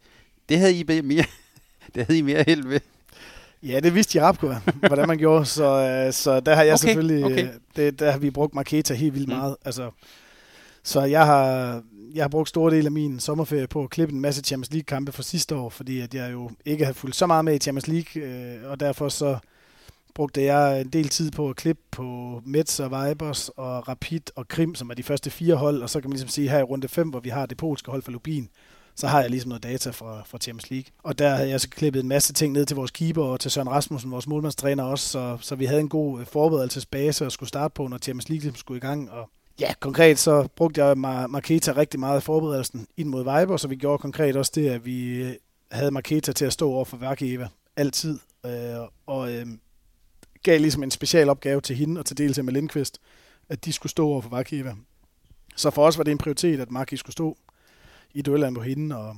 Det havde I mere, det havde I mere held ved. Ja, det vidste Jarabko, hvordan man gjorde, så, øh, så der har jeg okay, selvfølgelig, okay. Øh, det, der har vi brugt Marketa helt vildt mm. meget. Altså, så jeg har, jeg har brugt store dele af min sommerferie på at klippe en masse Champions League-kampe fra sidste år, fordi at jeg jo ikke har fulgt så meget med i Champions League, øh, og derfor så brugte jeg en del tid på at klippe på Mets og Vibers og Rapid og Krim, som er de første fire hold, og så kan man ligesom sige her i runde 5, hvor vi har det polske hold for Lubin, så har jeg ligesom noget data fra, fra Champions League. Og der havde jeg så klippet en masse ting ned til vores keeper og til Søren Rasmussen, vores målmandstræner også, så, så vi havde en god øh, forberedelsesbase at skulle starte på, når Champions League ligesom skulle i gang, og Ja, konkret så brugte jeg Marketa rigtig meget i forberedelsen ind mod Viber, så vi gjorde konkret også det, at vi øh, havde Marketa til at stå over for Eva altid, øh, og øh, gav ligesom en special opgave til hende og til dels med Lindqvist, at de skulle stå over for Eva. Så for os var det en prioritet, at Marki skulle stå i duellerne på hende, og,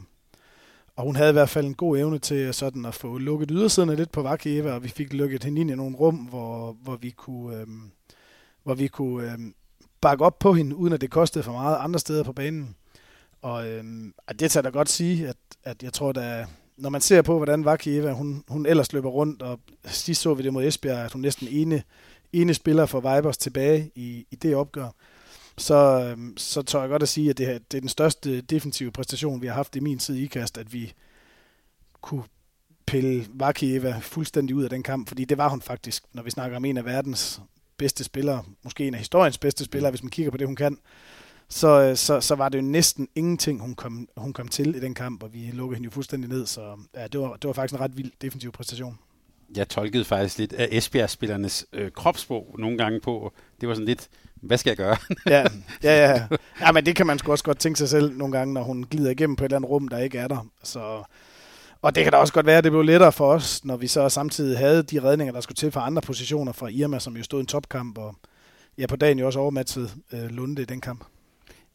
og hun havde i hvert fald en god evne til sådan at få lukket ydersiden lidt på Eva, og vi fik lukket hende ind i nogle rum, hvor, hvor vi kunne, øh, hvor vi kunne øh, bakke op på hende, uden at det kostede for meget andre steder på banen. Og øh, det tager da godt sige, at, at jeg tror, at når man ser på, hvordan Eva, hun, hun ellers løber rundt, og sidst så vi det mod Esbjerg, at hun næsten ene, ene spiller for Vibers tilbage i, i det opgør, så, øh, så tør jeg godt at sige, at det, her, det er den største defensive præstation, vi har haft i min tid i IKAST, at vi kunne pille Vakieva fuldstændig ud af den kamp, fordi det var hun faktisk, når vi snakker om en af verdens bedste spillere, måske en af historiens bedste spillere, hvis man kigger på det, hun kan, så, øh, så, så var det jo næsten ingenting, hun kom, hun kom til i den kamp, og vi lukkede hende jo fuldstændig ned, så ja, det, var, det var faktisk en ret vild defensiv præstation. Jeg tolkede faktisk lidt af Esbjerg-spillernes øh, kropsprog nogle gange på, det var sådan lidt, hvad skal jeg gøre? ja, ja, ja. ja, men det kan man sgu også godt tænke sig selv nogle gange, når hun glider igennem på et eller andet rum, der ikke er der. Så, og det kan da også godt være, at det blev lettere for os, når vi så samtidig havde de redninger, der skulle til for andre positioner fra Irma, som jo stod i en topkamp, og ja, på dagen jo også overmatchet øh, Lunde i den kamp.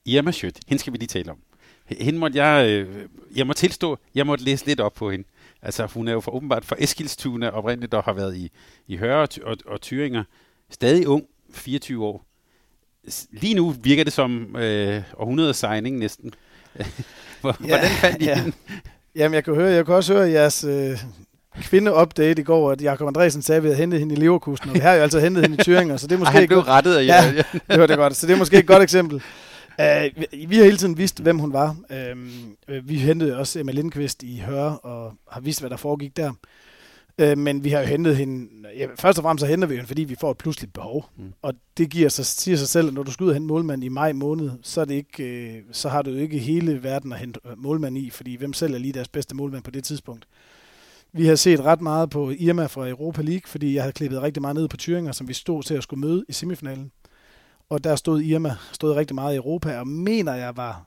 Irma Schødt, hende skal vi lige tale om. Hende måtte jeg, øh, jeg må tilstå, jeg måtte læse lidt op på hende. Altså, hun er jo for, åbenbart fra Eskilstuna oprindeligt, der har været i, i Høre og, og, og Tyringer. Stadig ung, 24 år. Lige nu virker det som øh, århundredets signing næsten. Hvordan ja, fandt I ja. hende? Jamen, jeg kan høre, jeg kan også høre jeres øh, kvinde-update i går, at Jakob Andresen sagde, at vi havde hentet hende i Leverkusen, og vi har jo altså hentet hende i Thüringen, så det er måske... Ej, han blev godt. rettet af ja, ja, det var det godt, så det er måske et godt eksempel. Uh, vi har hele tiden vidst, hvem hun var. Uh, vi hentede også Emma Lindqvist i Høre, og har vidst, hvad der foregik der. Uh, men vi har jo hentet hende... Ja, først og fremmest så henter vi hende, fordi vi får et pludseligt behov. Mm. Og det giver sig, siger sig selv, at når du skal ud og hente målmand i maj måned, så, er det ikke, uh, så har du jo ikke hele verden at hente målmand i, fordi hvem selv er lige deres bedste målmand på det tidspunkt. Vi har set ret meget på Irma fra Europa League, fordi jeg havde klippet rigtig meget ned på Thüringer, som vi stod til at skulle møde i semifinalen og der stod Irma stod rigtig meget i Europa, og mener jeg var,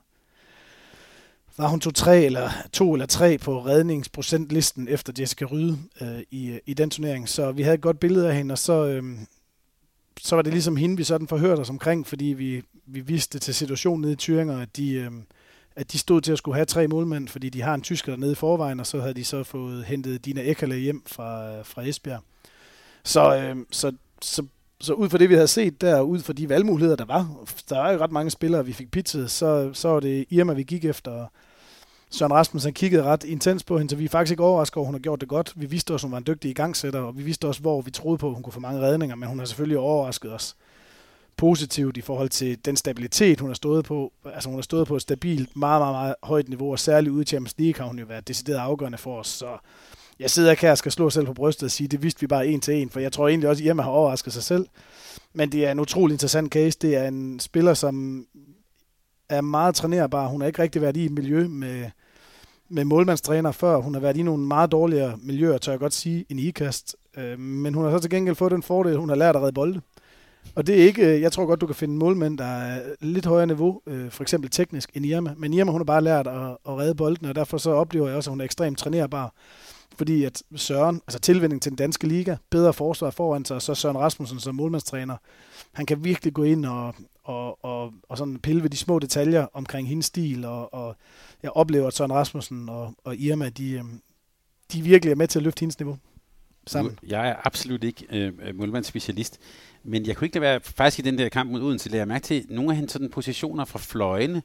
var hun to, tre eller to eller tre på redningsprocentlisten efter Jessica Ryde øh, i, i den turnering. Så vi havde et godt billede af hende, og så, øh, så var det ligesom hende, vi sådan forhørte os omkring, fordi vi, vi vidste til situationen nede i Thüringer, at de, øh, at de stod til at skulle have tre målmænd, fordi de har en tysker nede i forvejen, og så havde de så fået hentet Dina Ekkerle hjem fra, fra Esbjerg. Så, øh, så, så så ud fra det, vi havde set der, ud fra de valgmuligheder, der var, der er jo ret mange spillere, vi fik pitchet, så, så var det Irma, vi gik efter. Søren Rasmussen kiggede ret intens på hende, så vi er faktisk ikke overrasket over, at hun har gjort det godt. Vi vidste også, at hun var en dygtig igangsætter, og vi vidste også, hvor vi troede på, at hun kunne få mange redninger, men hun har selvfølgelig overrasket os positivt i forhold til den stabilitet, hun har stået på. Altså hun har stået på et stabilt, meget, meget, meget højt niveau, og særligt ude i Champions League har hun jo været decideret afgørende for os. Så jeg sidder ikke her og skal slå selv på brystet og sige, det vidste vi bare en til en, for jeg tror egentlig også, at Irma har overrasket sig selv. Men det er en utrolig interessant case. Det er en spiller, som er meget trænerbar. Hun har ikke rigtig været i et miljø med, med målmandstræner før. Hun har været i nogle meget dårligere miljøer, tør jeg godt sige, end IKAST. Øh, men hun har så til gengæld fået den fordel, hun har lært at redde bolde. Og det er ikke, øh, jeg tror godt, du kan finde målmænd, der er lidt højere niveau, øh, for eksempel teknisk, end Irma. Men Irma, hun har bare lært at, at redde bolden, og derfor så oplever jeg også, at hun er ekstremt trænerbar fordi at Søren, altså tilvinding til den danske liga, bedre forsvar foran sig, og så Søren Rasmussen som målmandstræner, han kan virkelig gå ind og, og, og, og sådan pille ved de små detaljer omkring hendes stil, og, og jeg oplever, at Søren Rasmussen og, og Irma, de, øh, de virkelig er med til at løfte hendes niveau sammen. Jeg er absolut ikke øh, øh, målmandsspecialist, men jeg kunne ikke lade være, faktisk i den der kamp mod Odense, lade mærke til nogle af hendes sådan positioner fra fløjene,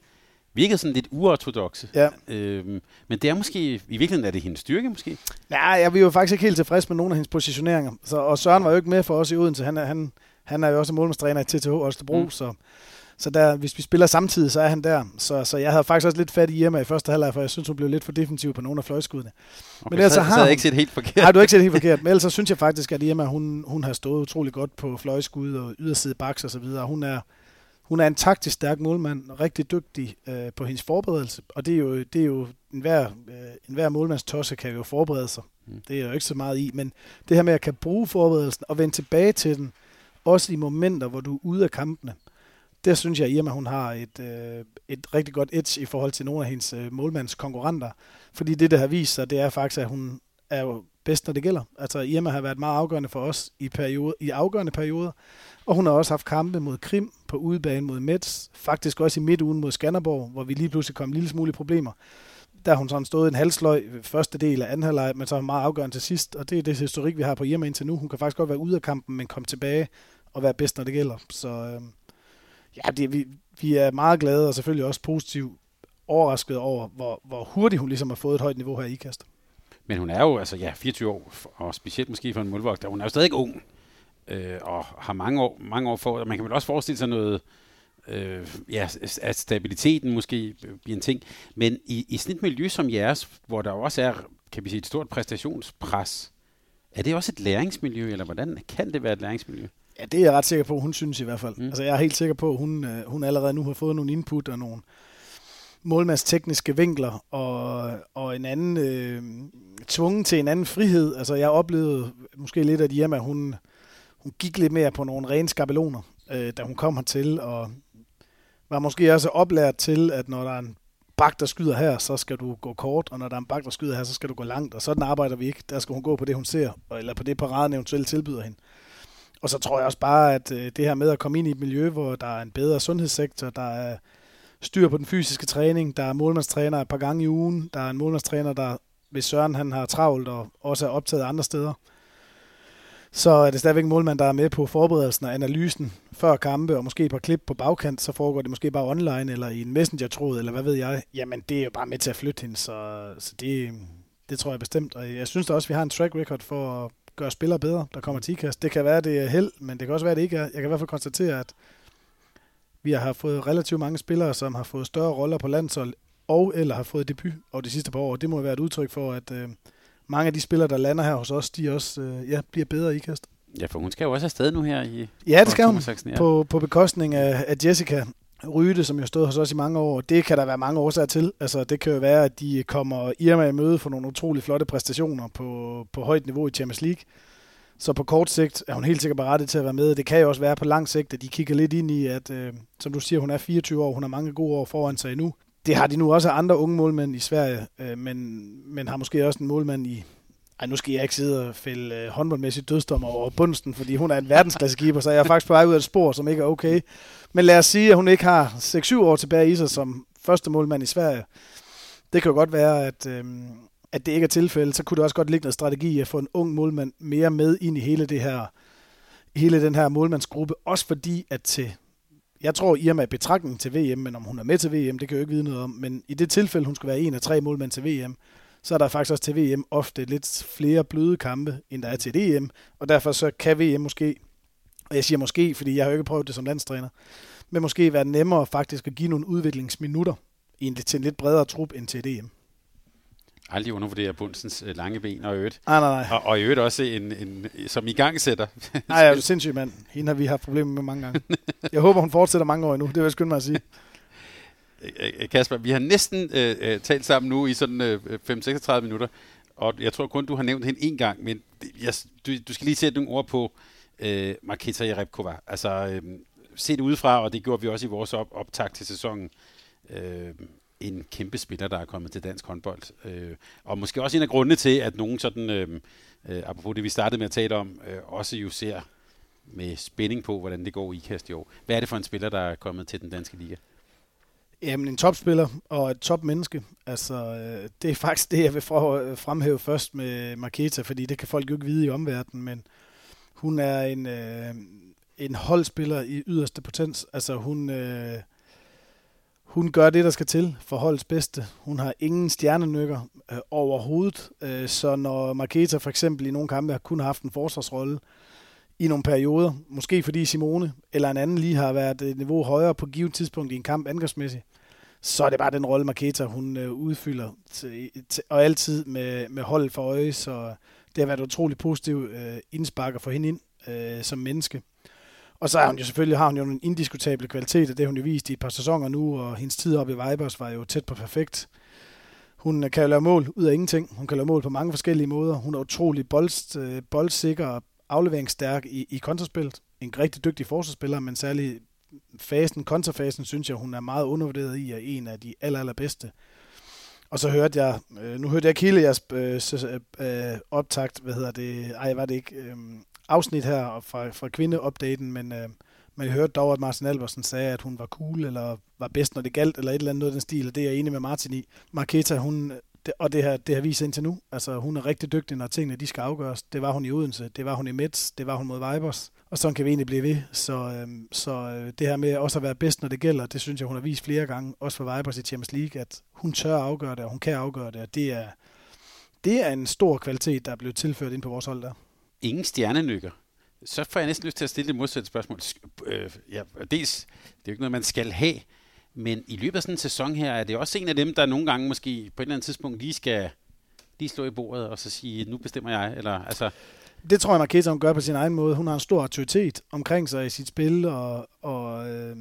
virkede sådan lidt uortodoxe. Ja. Øhm, men det er måske, i virkeligheden er det hendes styrke måske? Ja, jeg var jo faktisk ikke helt tilfreds med nogle af hendes positioneringer. Så, og Søren var jo ikke med for os i Odense. Han er, han, han er jo også målmandstræner i TTH Østerbro, mm. så, så der, hvis vi spiller samtidig, så er han der. Så, så jeg havde faktisk også lidt fat i Irma i første halvleg, for jeg synes, hun blev lidt for defensiv på nogle af fløjskuddene. Okay, men ellers så, så har jeg ikke set helt forkert. Nej, du har ikke set helt forkert. Men ellers så synes jeg faktisk, at Irma, hun, hun har stået utrolig godt på fløjskud og yderside baks og så videre. Hun er, hun er en taktisk stærk målmand, rigtig dygtig øh, på hendes forberedelse, og det er jo, det er jo enhver, øh, enhver målmandstosse kan jo forberede sig. Mm. Det er jo ikke så meget i, men det her med at kan bruge forberedelsen og vende tilbage til den, også i momenter, hvor du er ude af kampene, der synes jeg, at Irma hun har et, øh, et rigtig godt edge i forhold til nogle af hendes øh, målmandskonkurrenter. Fordi det, der har vist sig, det er faktisk, at hun er jo bedst, når det gælder. Altså Irma har været meget afgørende for os i, periode, i afgørende perioder, og hun har også haft kampe mod Krim på udebane mod Mets, faktisk også i midtugen mod Skanderborg, hvor vi lige pludselig kom en lille smule problemer. Der har hun sådan stået en halsløg første del af anden halvleg, men så er meget afgørende til sidst, og det er det historik, vi har på Irma indtil nu. Hun kan faktisk godt være ude af kampen, men komme tilbage og være bedst, når det gælder. Så øh, ja, det, vi, vi er meget glade og selvfølgelig også positivt overrasket over, hvor, hvor hurtigt hun ligesom har fået et højt niveau her i IKAST. Men hun er jo altså ja, 24 år, og specielt måske for en målvogter. Hun er jo stadig ung, øh, og har mange år, mange år for. Man kan vel også forestille sig noget, øh, ja, at stabiliteten måske bliver en ting. Men i, i sådan et miljø som jeres, hvor der også er, kan vi sige, et stort præstationspres, er det også et læringsmiljø, eller hvordan kan det være et læringsmiljø? Ja, det er jeg ret sikker på, hun synes i hvert fald. Mm. Altså, jeg er helt sikker på, at hun, øh, hun allerede nu har fået nogle input og nogle målmandstekniske vinkler og, og en anden øh, tvungen til en anden frihed. Altså, jeg oplevede måske lidt, at Irma, hun, hun gik lidt mere på nogle rene skabeloner, øh, da hun kom hertil, og var måske også oplært til, at når der er en bak, der skyder her, så skal du gå kort, og når der er en bak, der skyder her, så skal du gå langt, og sådan arbejder vi ikke. Der skal hun gå på det, hun ser, eller på det paraden eventuelt tilbyder hende. Og så tror jeg også bare, at øh, det her med at komme ind i et miljø, hvor der er en bedre sundhedssektor, der er styr på den fysiske træning, der er målmandstræner et par gange i ugen, der er en målmandstræner, der hvis Søren han har travlt og også er optaget andre steder, så er det stadigvæk en målmand, der er med på forberedelsen og analysen før kampe, og måske et par klip på bagkant, så foregår det måske bare online, eller i en messenger-tråd, eller hvad ved jeg. Jamen, det er jo bare med til at flytte hende, så, så det, det tror jeg bestemt. Og jeg synes da også, at vi har en track record for at gøre spillere bedre, der kommer til IKAST. Det kan være, det er held, men det kan også være, det ikke er. Jeg kan i hvert fald konstatere, at vi har fået relativt mange spillere, som har fået større roller på landshold, og eller har fået debut over de sidste par år. Det må være et udtryk for, at øh, mange af de spillere, der lander her hos os, de også øh, ja, bliver bedre i IKAST. Ja, for hun skal jo også afsted nu her i... Ja, det skal hun. Ja. På, på bekostning af, af Jessica Ryde, som jo stod hos os i mange år. Det kan der være mange årsager til. Altså, det kan jo være, at de kommer Irma i møde for nogle utrolig flotte præstationer på, på højt niveau i Champions League. Så på kort sigt er hun helt sikkert berettet til at være med. Det kan jo også være på lang sigt, at de kigger lidt ind i, at øh, som du siger, hun er 24 år, hun har mange gode år foran sig nu. Det har de nu også andre unge målmænd i Sverige, øh, men, men har måske også en målmand i, ej, nu skal jeg ikke sidde og fælde øh, håndboldmæssigt dødsdommer over bunsten, fordi hun er en verdensklassekeeper, så jeg er faktisk på vej ud af et spor, som ikke er okay. Men lad os sige, at hun ikke har 6-7 år tilbage i sig som første målmand i Sverige. Det kan jo godt være, at, øh, at det ikke er tilfældet. Så kunne det også godt ligge noget strategi at få en ung målmand mere med ind i hele det her hele den her målmandsgruppe, også fordi at til jeg tror, Irma er betragtning til VM, men om hun er med til VM, det kan jeg jo ikke vide noget om. Men i det tilfælde, hun skal være en af tre målmænd til VM, så er der faktisk også til VM ofte lidt flere bløde kampe, end der er til EM. Og derfor så kan VM måske, og jeg siger måske, fordi jeg har jo ikke prøvet det som landstræner, men måske være nemmere faktisk at give nogle udviklingsminutter til en lidt bredere trup end til DM. EM. Aldrig undervurdere Bundsens øh, lange ben og øvrigt. Nej, nej, nej. Og, og i øvrigt også en, en, som i gang sætter. Nej, jeg er sindssyg mand. Hende har vi haft problemer med mange gange. Jeg håber, hun fortsætter mange år endnu. Det vil jeg skynde mig at sige. Øh, Kasper, vi har næsten øh, øh, talt sammen nu i sådan øh, 5-36 minutter, og jeg tror kun, du har nævnt hende en gang, men jeg, du, du skal lige sætte nogle ord på øh, Marketa Jerebkova. Altså, øh, set udefra, og det gjorde vi også i vores op, optag til sæsonen, øh, en kæmpe spiller, der er kommet til dansk håndbold. Øh, og måske også en af grundene til, at nogen sådan, øh, øh, apropos det vi startede med at tale om, øh, også jo ser med spænding på, hvordan det går i IKAST i år. Hvad er det for en spiller, der er kommet til den danske liga? Jamen, en topspiller og et topmenneske. Altså, øh, det er faktisk det, jeg vil øh, fremhæve først med Marketa, fordi det kan folk jo ikke vide i omverdenen, men hun er en, øh, en holdspiller i yderste potens. Altså, hun, øh, hun gør det, der skal til for holdets bedste. Hun har ingen stjernenykker øh, overhovedet, øh, så når Marketa for eksempel i nogle kampe har kun haft en forsvarsrolle, i nogle perioder. Måske fordi Simone eller en anden lige har været et niveau højere på givet tidspunkt i en kamp angrebsmæssigt. Så er det bare den rolle, Marketa hun øh, udfylder, til, til, og altid med, med hold for øje, så det har været et utroligt positivt øh, indspark at få hende ind øh, som menneske. Og så har hun jo selvfølgelig har hun jo en indiskutable kvalitet, og det har hun jo vist i et par sæsoner nu, og hendes tid oppe i Vibers var jo tæt på perfekt. Hun øh, kan jo lave mål ud af ingenting. Hun kan lave mål på mange forskellige måder. Hun er utrolig bold, øh, boldsikker og afleveringsstærk i, i kontraspillet. En rigtig dygtig forsvarsspiller, men særlig fasen, kontrafasen, synes jeg, hun er meget undervurderet i, og en af de aller, allerbedste. Og så hørte jeg, øh, nu hørte jeg ikke hele jeres øh, øh, optakt, hvad hedder det, ej, var det ikke, øh, afsnit her fra, fra kvindeopdaten, men, øh, men hørte dog, at Martin Albersen sagde, at hun var cool, eller var bedst, når det galt, eller et eller andet noget af den stil, og det er jeg enig med Martin i. Marketa, hun det, og det har, det har vist indtil nu. Altså, hun er rigtig dygtig, når tingene de skal afgøres. Det var hun i Odense, det var hun i Mets, det var hun mod Vibers. Og sådan kan vi egentlig blive ved. Så, øh, så øh, det her med også at være bedst, når det gælder, det synes jeg, hun har vist flere gange, også for Vibers i Champions League, at hun tør afgøre det, og hun kan afgøre det, og det er, det er en stor kvalitet, der er blevet tilført ind på vores hold der. Ingen stjernenykker. Så får jeg næsten lyst til at stille det modsatte spørgsmål. Øh, ja, dels, det er jo ikke noget, man skal have, men i løbet af sådan en sæson her, er det også en af dem, der nogle gange måske på et eller andet tidspunkt lige skal lige slå i bordet og så sige, nu bestemmer jeg, eller altså... Det tror jeg, Marqueta hun gør på sin egen måde. Hun har en stor autoritet omkring sig i sit spil, og, og, øh,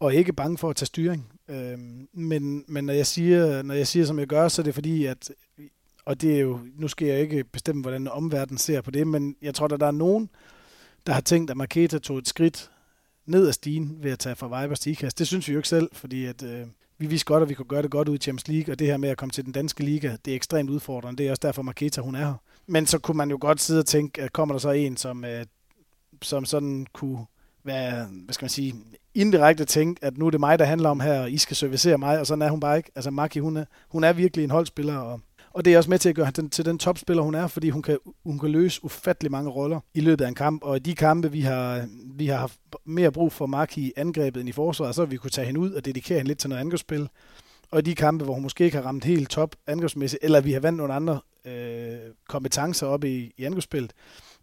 og ikke bange for at tage styring. Øh, men men når, jeg siger, når jeg siger, som jeg gør, så er det fordi, at og det er jo, nu skal jeg ikke bestemme, hvordan omverdenen ser på det, men jeg tror, at der er nogen, der har tænkt, at Marketa tog et skridt ned ad stigen ved at tage fra Vibers til IKAS. Det synes vi jo ikke selv, fordi at, øh, vi vidste godt, at vi kunne gøre det godt ud i Champions League, og det her med at komme til den danske liga, det er ekstremt udfordrende. Det er også derfor, Marketa hun er her. Men så kunne man jo godt sidde og tænke, at kommer der så en, som, øh, som sådan kunne være, hvad skal man sige, indirekte tænke, at nu er det mig, der handler om her, og I skal servicere mig, og sådan er hun bare ikke. Altså Maki, hun er, hun er virkelig en holdspiller, og og det er også med til at gøre hende til den topspiller, hun er, fordi hun kan, hun kan løse ufattelig mange roller i løbet af en kamp. Og i de kampe, vi har, vi har haft mere brug for Mark i angrebet end i forsvaret, så har vi kunne tage hende ud og dedikere hende lidt til noget angrebsspil. Og i de kampe, hvor hun måske ikke har ramt helt top angrebsmæssigt, eller vi har vandt nogle andre øh, kompetencer op i, i angrebsspillet,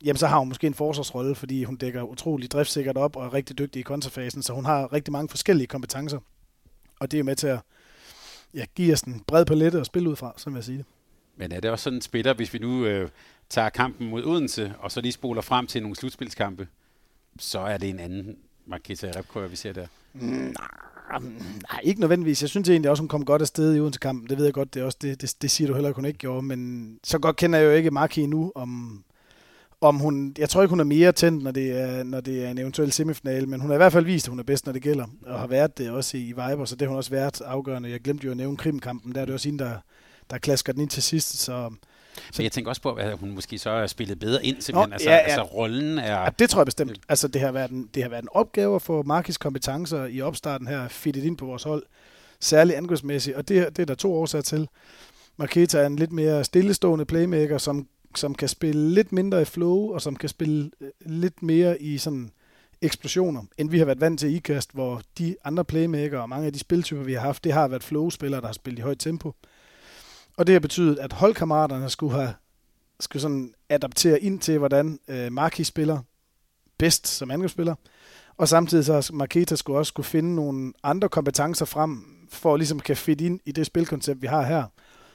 jamen så har hun måske en forsvarsrolle, fordi hun dækker utrolig driftsikkert op og er rigtig dygtig i kontrafasen, så hun har rigtig mange forskellige kompetencer. Og det er med til at ja, give os en bred palette at spille ud fra, som jeg siger det. Men øh, er det også sådan en spiller, hvis vi nu øh, tager kampen mod Odense, og så lige spoler frem til nogle slutspilskampe, så er det en anden Marqueta Repkøjer, vi ser der? Mm, nej, ikke nødvendigvis. Jeg synes egentlig også, hun kom godt afsted i Odense-kampen. Det ved jeg godt, det, er også, det, det, det siger du heller, at hun ikke gjorde. Men så godt kender jeg jo ikke Marki nu, om, om hun, jeg tror ikke, hun er mere tændt, når det er, når det er en eventuel semifinale, men hun har i hvert fald vist, at hun er bedst, når det gælder, og har været det også i Viber, så det har hun også været afgørende. Jeg glemte jo at nævne krimkampen, der er det også hende, der, der klasker den ind til sidst. Så, så jeg tænker også på, at hun måske så er spillet bedre ind, simpelthen. Nå, altså, ja, ja. altså rollen er... Ja, det tror jeg bestemt. Altså, det har været en, det har været en opgave at få Markis kompetencer i opstarten her fittet ind på vores hold. Særligt angrebsmæssigt, og det, det er der to årsager til. Marketa er en lidt mere stillestående playmaker, som, som kan spille lidt mindre i flow, og som kan spille øh, lidt mere i sådan eksplosioner, end vi har været vant til i IKAST, hvor de andre playmaker og mange af de spiltyper, vi har haft, det har været flow-spillere, der har spillet i højt tempo. Og det har betydet, at holdkammeraterne skulle have skulle sådan adaptere ind til, hvordan øh, Marki spiller bedst som angrebsspiller. Og samtidig så Marketa skulle også skulle finde nogle andre kompetencer frem, for at ligesom kan fit ind i det spilkoncept, vi har her.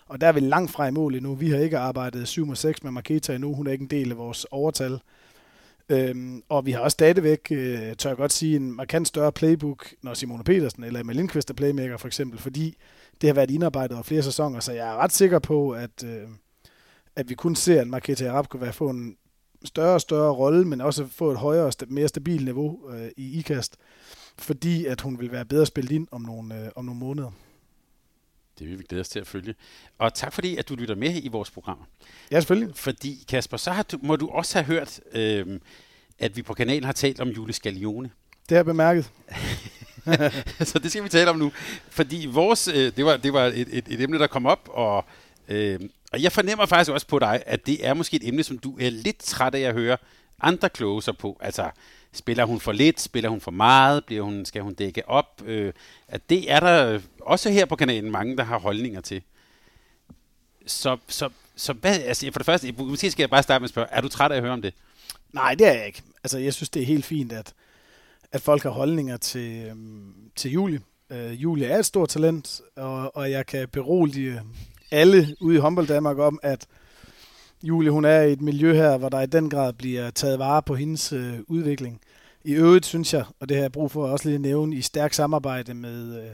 Og der er vi langt fra i mål endnu. Vi har ikke arbejdet 7 og 6 med Marketa endnu. Hun er ikke en del af vores overtal. Øhm, og vi har også stadigvæk, øh, tør jeg godt sige, en markant større playbook, når Simone Petersen eller Emma Lindqvist er playmaker for eksempel, fordi det har været indarbejdet over flere sæsoner, så jeg er ret sikker på, at, øh, at vi kun ser, at Marketa Arab kunne være få en større og større rolle, men også få et højere og mere stabilt niveau øh, i IKAST, fordi at hun vil være bedre spillet ind om nogle, øh, om nogle måneder. Det vil vi glæde os til at følge. Og tak fordi, at du lytter med i vores program. Ja, selvfølgelig. Fordi, Kasper, så har du, må du også have hørt, øh, at vi på kanalen har talt om Julie Scalione. Det har jeg bemærket. så det skal vi tale om nu. Fordi vores, øh, det var, det var et, et, et emne, der kom op, og, øh, og jeg fornemmer faktisk også på dig, at det er måske et emne, som du er lidt træt af at høre andre kloge sig på. Altså, spiller hun for lidt, spiller hun for meget, bliver hun, skal hun dække op? Øh, at det er der også her på kanalen mange, der har holdninger til. Så, så, så hvad, altså for det første, måske skal jeg bare starte med at spørge, er du træt af at høre om det? Nej, det er jeg ikke. Altså, jeg synes, det er helt fint, at, at folk har holdninger til, øhm, til Julie. Øh, Julie er et stort talent, og, og jeg kan berolige alle ude i håndbold Danmark om, at Julie hun er i et miljø her, hvor der i den grad bliver taget vare på hendes øh, udvikling. I øvrigt synes jeg, og det har jeg brug for også lige at nævne, i stærk samarbejde med, øh,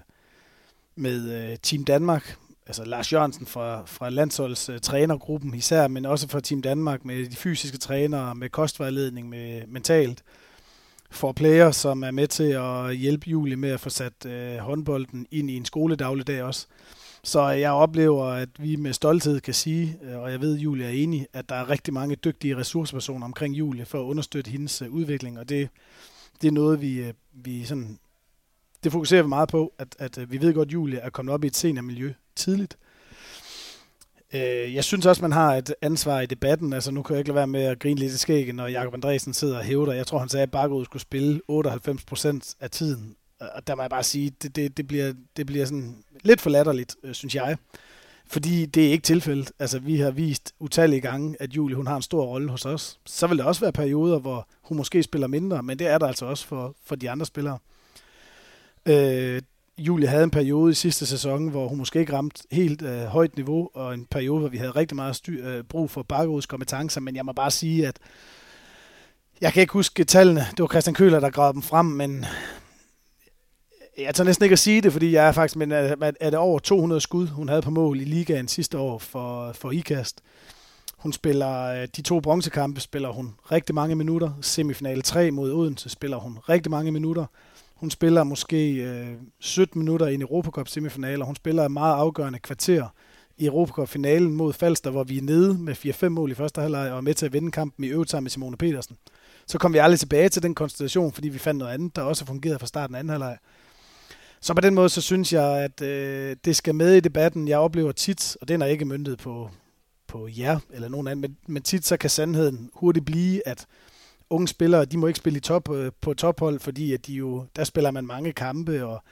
med øh, Team Danmark, altså Lars Jørgensen fra, fra landsholds uh, trænergruppen især, men også fra Team Danmark med de fysiske trænere, med kostvejledning, med mentalt, for player, som er med til at hjælpe Julie med at få sat øh, håndbolden ind i en skoledagligdag også. Så jeg oplever, at vi med stolthed kan sige, øh, og jeg ved, at Julie er enig, at der er rigtig mange dygtige ressourcepersoner omkring Julie for at understøtte hendes øh, udvikling, og det, det er noget, vi, øh, vi sådan, det fokuserer vi meget på, at, at vi ved godt, at Julie er kommet op i et seniormiljø tidligt. Øh, Øh, jeg synes også, man har et ansvar i debatten. Altså, nu kan jeg ikke lade være med at grine lidt i skæggen, når Jakob Andresen sidder og hævder. Jeg tror, han sagde, at Bakkerud skulle spille 98 procent af tiden. Og der må jeg bare sige, det, det, det, bliver, det bliver sådan lidt for latterligt, øh, synes jeg. Fordi det er ikke tilfældet. Altså, vi har vist utallige gange, at Julie hun har en stor rolle hos os. Så vil der også være perioder, hvor hun måske spiller mindre, men det er der altså også for, for de andre spillere. Øh, Julie havde en periode i sidste sæson, hvor hun måske ikke ramte helt øh, højt niveau, og en periode, hvor vi havde rigtig meget styr, øh, brug for Bakkeruds kompetencer, men jeg må bare sige, at jeg kan ikke huske tallene. Det var Christian Køler, der gravede dem frem, men jeg tager næsten ikke at sige det, fordi jeg er faktisk, men øh, er, er det over 200 skud, hun havde på mål i ligaen sidste år for, for IKAST. Hun spiller øh, de to bronzekampe, spiller hun rigtig mange minutter. Semifinale 3 mod Odense spiller hun rigtig mange minutter. Hun spiller måske øh, 17 minutter i en Europacup semifinal, og hun spiller et meget afgørende kvarter i Europacup-finalen mod Falster, hvor vi er nede med 4-5 mål i første halvleg og er med til at vinde kampen i øvrigt sammen med Simone Petersen. Så kom vi aldrig tilbage til den konstellation, fordi vi fandt noget andet, der også fungerede fra starten af anden halvleg. Så på den måde, så synes jeg, at øh, det skal med i debatten. Jeg oplever tit, og den er ikke myndet på, på jer eller nogen anden, men, men tit så kan sandheden hurtigt blive, at unge spillere, de må ikke spille i top, øh, på tophold, fordi at de jo, der spiller man mange kampe, og,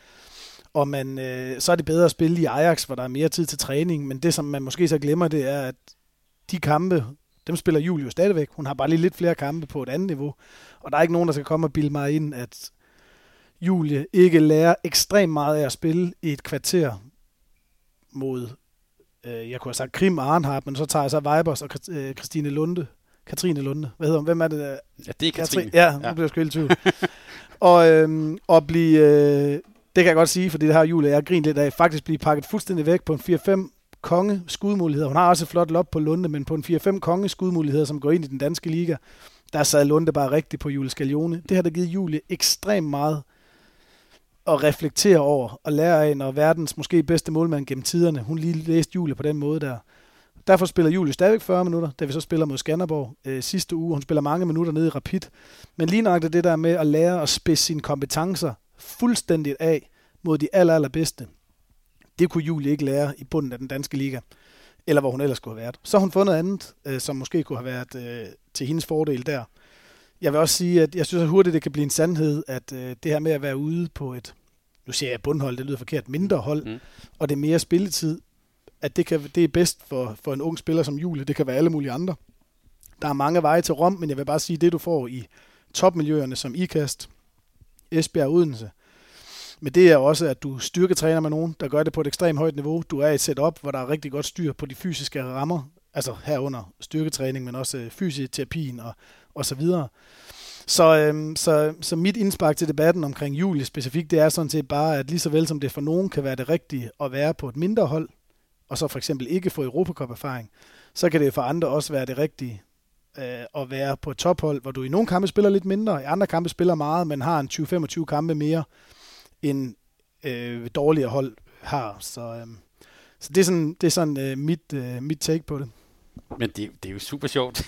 og man, øh, så er det bedre at spille i Ajax, hvor der er mere tid til træning, men det, som man måske så glemmer, det er, at de kampe, dem spiller Julie stadigvæk. Hun har bare lige lidt flere kampe på et andet niveau, og der er ikke nogen, der skal komme og bilde mig ind, at Julie ikke lærer ekstremt meget af at spille i et kvarter mod, øh, jeg kunne have sagt Krim og Arnhardt, men så tager jeg så Vibers og øh, Christine Lunde. Katrine Lunde. Hvad hedder hun? Hvem er det? Der? Ja, det er Katrine. Ja, nu ja. bliver jeg sgu helt tvivl. og, øhm, og blive, øh, det kan jeg godt sige, fordi det har Julie, jeg grint lidt af, faktisk blive pakket fuldstændig væk på en 4-5 konge skudmuligheder. Hun har også et flot lop på Lunde, men på en 4-5 konge skudmuligheder, som går ind i den danske liga, der sad Lunde bare rigtigt på Julie Scaglione. Det har der givet Julie ekstremt meget at reflektere over og lære af, når verdens måske bedste målmand gennem tiderne, hun lige læste Julie på den måde der. Derfor spiller Julie stadigvæk 40 minutter, da vi så spiller mod Skanderborg øh, sidste uge. Hun spiller mange minutter nede i Rapid. Men lige nok det der med at lære at spidse sine kompetencer fuldstændigt af mod de aller, allerbedste, det kunne Julie ikke lære i bunden af den danske liga, eller hvor hun ellers skulle have været. Så har hun fundet andet, øh, som måske kunne have været øh, til hendes fordel der. Jeg vil også sige, at jeg synes at hurtigt, det kan blive en sandhed, at øh, det her med at være ude på et, nu siger jeg bundhold, det lyder forkert, mindre hold, mm. og det er mere spilletid, at det, kan, det er bedst for, for en ung spiller som Julie. Det kan være alle mulige andre. Der er mange veje til Rom, men jeg vil bare sige, det du får i topmiljøerne som IKAST, Esbjerg Odense, men det er også, at du styrketræner med nogen, der gør det på et ekstremt højt niveau. Du er i et setup, hvor der er rigtig godt styr på de fysiske rammer, altså herunder styrketræning, men også øh, fysioterapien og, og så videre. Så, øhm, så, så mit indspark til debatten omkring Julie specifikt, det er sådan set bare, at lige så vel som det for nogen kan være det rigtige at være på et mindre hold, og så for eksempel ikke få Europacup-erfaring, så kan det for andre også være det rigtige øh, at være på et tophold, hvor du i nogle kampe spiller lidt mindre, i andre kampe spiller meget, men har en 20-25 kampe mere, end øh, dårligere hold har. Så, øh, så det er sådan, det er sådan øh, mit, øh, mit take på det. Men det, det er jo super sjovt,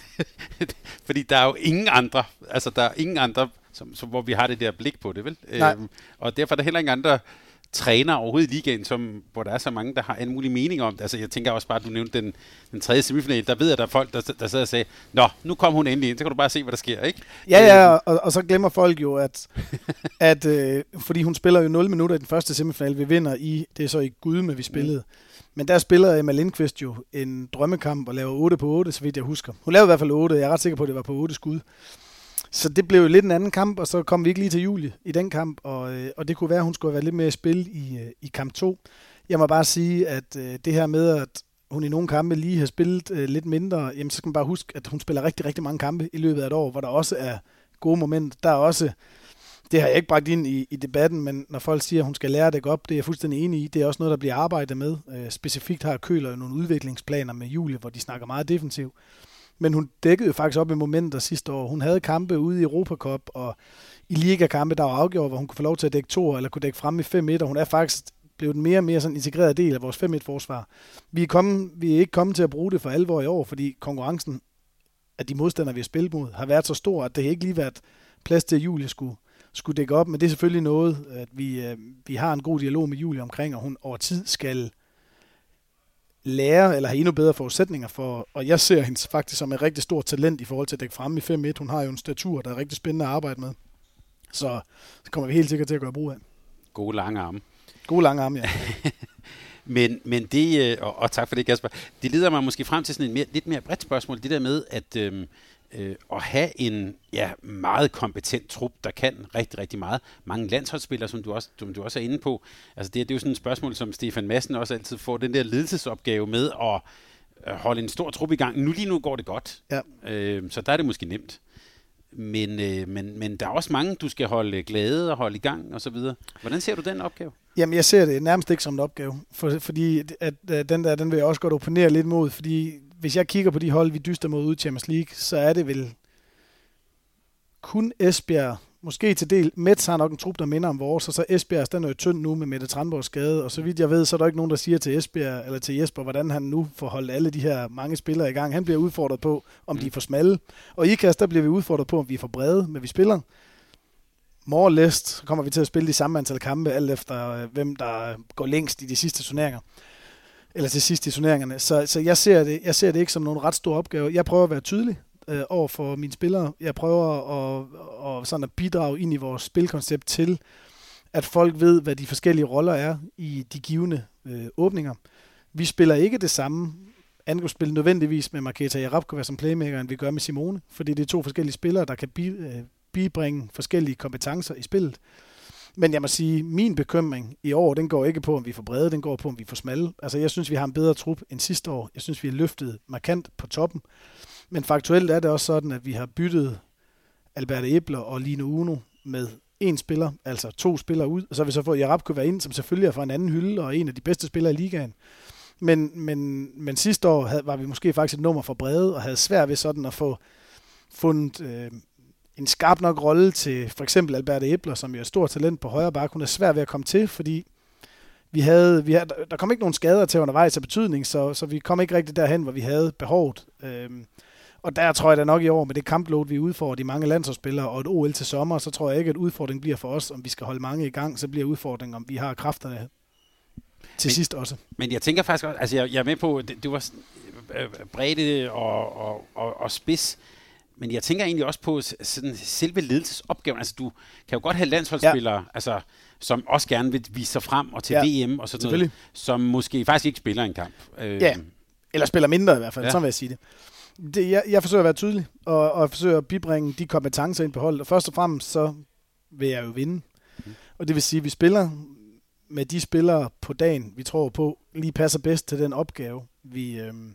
fordi der er jo ingen andre, altså der er ingen andre, som, som, hvor vi har det der blik på det, vel? Nej. Øhm, og derfor er der heller ingen andre træner overhovedet i ligaen, som, hvor der er så mange, der har en mulig mening om det. Altså, jeg tænker også bare, at du nævnte den, den tredje semifinal. Der ved jeg, at der er folk, der, der sidder og siger, Nå, nu kom hun endelig ind, så kan du bare se, hvad der sker, ikke? Ja, ja, og, og så glemmer folk jo, at, at øh, fordi hun spiller jo 0 minutter i den første semifinal, vi vinder i, det er så i Gudme, vi spillede. Men der spiller Emma Lindqvist jo en drømmekamp og laver 8 på 8, så vidt jeg husker. Hun lavede i hvert fald 8, jeg er ret sikker på, at det var på 8 skud. Så det blev jo lidt en anden kamp, og så kom vi ikke lige til Julie i den kamp, og, øh, og det kunne være, at hun skulle have været lidt mere i spil i, øh, i kamp 2. Jeg må bare sige, at øh, det her med, at hun i nogle kampe lige har spillet øh, lidt mindre, jamen så skal man bare huske, at hun spiller rigtig, rigtig mange kampe i løbet af et år, hvor der også er gode momenter. Der er også, det har jeg ikke bragt ind i, i debatten, men når folk siger, at hun skal lære det op, det er jeg fuldstændig enig i. Det er også noget, der bliver arbejdet med. Øh, specifikt har Køler jo nogle udviklingsplaner med Julie, hvor de snakker meget defensivt. Men hun dækkede jo faktisk op i momenter sidste år. Hun havde kampe ude i Europacup og i Liga-kampe, der var afgjort, hvor hun kunne få lov til at dække to eller kunne dække frem i 5-1, og hun er faktisk blevet en mere og mere sådan integreret del af vores 5-1-forsvar. Vi er, kommet, vi er ikke kommet til at bruge det for alvor i år, fordi konkurrencen af de modstandere, vi har spillet mod, har været så stor, at det ikke lige været plads til, at Julie skulle, skulle dække op. Men det er selvfølgelig noget, at vi, øh, vi har en god dialog med Julie omkring, og hun over tid skal lære eller have endnu bedre forudsætninger for, og jeg ser hende faktisk som et rigtig stort talent i forhold til at dække frem i 5-1. Hun har jo en statur, der er rigtig spændende at arbejde med. Så det kommer vi helt sikkert til at gøre brug af. Gode lange arme. Gode lange arme, ja. men, men det, øh, og, og tak for det, Kasper, det leder mig måske frem til sådan en mere, lidt mere bredt spørgsmål. Det der med, at øhm, øh, at have en ja, meget kompetent trup, der kan rigtig, rigtig meget. Mange landsholdsspillere, som du også, som du også er inde på. Altså det, det er jo sådan et spørgsmål, som Stefan Madsen også altid får, den der ledelsesopgave med at holde en stor trup i gang. Nu lige nu går det godt, Ja. øh, så der er det måske nemt. Men, øh, men, men der er også mange, du skal holde glade og holde i gang og så videre. Hvordan ser du den opgave? Jamen, jeg ser det nærmest ikke som en opgave, for, fordi at, at den der, den vil jeg også godt opponere lidt mod, fordi hvis jeg kigger på de hold, vi dyster mod ud i Champions League, så er det vel kun Esbjerg, måske til del, Mets har nok en trup, der minder om vores, og så Esbjerg, den er jo tynd nu med Mette Tranborgs skade, og så vidt jeg ved, så er der ikke nogen, der siger til Esbjerg, eller til Jesper, hvordan han nu får holdt alle de her mange spillere i gang. Han bliver udfordret på, om de er for smalle, og i IKAST, der bliver vi udfordret på, om vi er for brede, men vi spiller more or less, så kommer vi til at spille de samme antal kampe, alt efter øh, hvem der går længst i de sidste turneringer. Eller til sidst i turneringerne. Så, så jeg, ser det, jeg ser det ikke som nogen ret stor opgave. Jeg prøver at være tydelig øh, over for mine spillere. Jeg prøver at, og sådan at bidrage ind i vores spilkoncept til, at folk ved, hvad de forskellige roller er i de givende øh, åbninger. Vi spiller ikke det samme angrebsspil nødvendigvis med Marketa Jarabkova som playmaker, end vi gør med Simone, fordi det er to forskellige spillere, der kan bi, øh, bibringe forskellige kompetencer i spillet. Men jeg må sige, min bekymring i år, den går ikke på, om vi får brede, den går på, om vi får smalle. Altså, jeg synes, vi har en bedre trup end sidste år. Jeg synes, vi har løftet markant på toppen. Men faktuelt er det også sådan, at vi har byttet Albert Ebler og Line Uno med en spiller, altså to spillere ud, og så har vi så fået være ind, som selvfølgelig er fra en anden hylde, og en af de bedste spillere i ligaen. Men, men, men sidste år havde, var vi måske faktisk et nummer for brede, og havde svært ved sådan at få fundet øh, en skarp nok rolle til for eksempel Albert Ebler, som jo er et stort talent på højre bakke. Hun er svær ved at komme til, fordi vi havde, vi havde, der kom ikke nogen skader til undervejs af betydning, så, så vi kom ikke rigtig derhen, hvor vi havde behovet. Øhm, og der tror jeg da nok i år, med det kampload, vi udfordrer de mange landsholdsspillere og et OL til sommer, så tror jeg ikke, at udfordringen bliver for os, om vi skal holde mange i gang, så bliver udfordringen, om vi har kræfterne til Men- sidst også. Men jeg tænker faktisk også, altså jeg, jeg er med på, det, det var sådan, øh, bredde og, og, og, og spids, men jeg tænker egentlig også på sådan selve ledelsesopgaven. Altså du kan jo godt have landsholdsspillere, ja. altså, som også gerne vil vise sig frem og til Ja, VM og sådan noget, som måske faktisk ikke spiller en kamp. Øh, Ja. Eller spiller mindre i hvert fald, Ja. ja. sådan vil jeg sige det. det jeg, jeg forsøger at være tydelig, og, og forsøger at bibringe de kompetencer ind på holdet. Og først og fremmest, så vil jeg jo vinde. Mhm. Og det vil sige, at vi spiller med de spillere på dagen, vi tror på, lige passer bedst til den opgave, vi, øhm,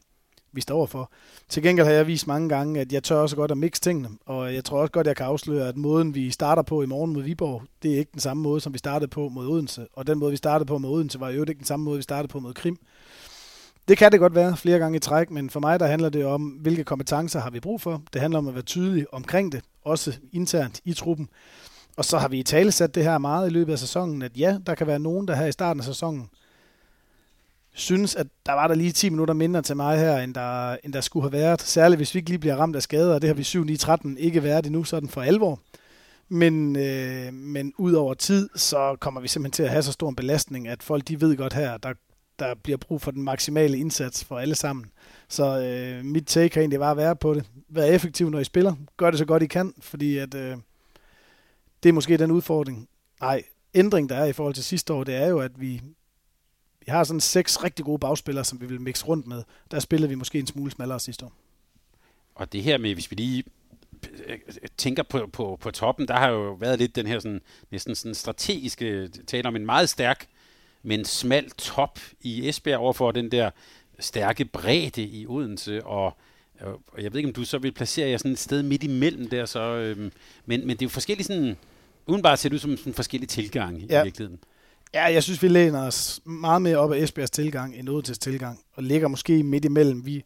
vi står overfor. Til gengæld har jeg vist mange gange, at jeg tør også godt at mixe tingene, og jeg tror også godt, jeg kan afsløre, at måden, vi starter på i morgen mod Viborg, det er ikke den samme måde, som vi startede på mod Odense. Og den måde, vi startede på mod Odense, var jo ikke den samme måde, vi startede på mod Krim. Det kan det godt være flere gange i træk, men for mig der handler det om, hvilke kompetencer har vi brug for. Det handler om at være tydelig omkring det, også internt i truppen. Og så har vi i tale sat det her meget i løbet af sæsonen, at ja, der kan være nogen, der her i starten af sæsonen synes, at der var der lige 10 minutter mindre til mig her, end der, end der skulle have været. Særligt hvis vi ikke lige bliver ramt af skader, og det har vi 7-9-13 ikke været endnu, sådan for alvor. Men, øh, men ud over tid, så kommer vi simpelthen til at have så stor en belastning, at folk de ved godt her, der, der bliver brug for den maksimale indsats for alle sammen. Så øh, mit take har egentlig bare at være på det. Vær effektiv, når I spiller. Gør det så godt I kan, fordi at, øh, det er måske den udfordring. Nej, ændring, der er i forhold til sidste år, det er jo, at vi, vi har sådan seks rigtig gode bagspillere, som vi vil mixe rundt med. Der spillede vi måske en smule smallere sidste år. Og det her med, hvis vi lige tænker på, på, på toppen, der har jo været lidt den her sådan, næsten sådan strategiske tale om en meget stærk, men smal top i Esbjerg overfor den der stærke bredde i Odense, og, og jeg ved ikke, om du så vil placere jer sådan et sted midt imellem der, så, øhm, men, men det er jo forskellige sådan, udenbart ser det ud som sådan forskellige tilgang ja. i virkeligheden. Ja, jeg synes, vi læner os meget mere op af Esbjergs tilgang end Odenses tilgang, og ligger måske midt imellem. Vi,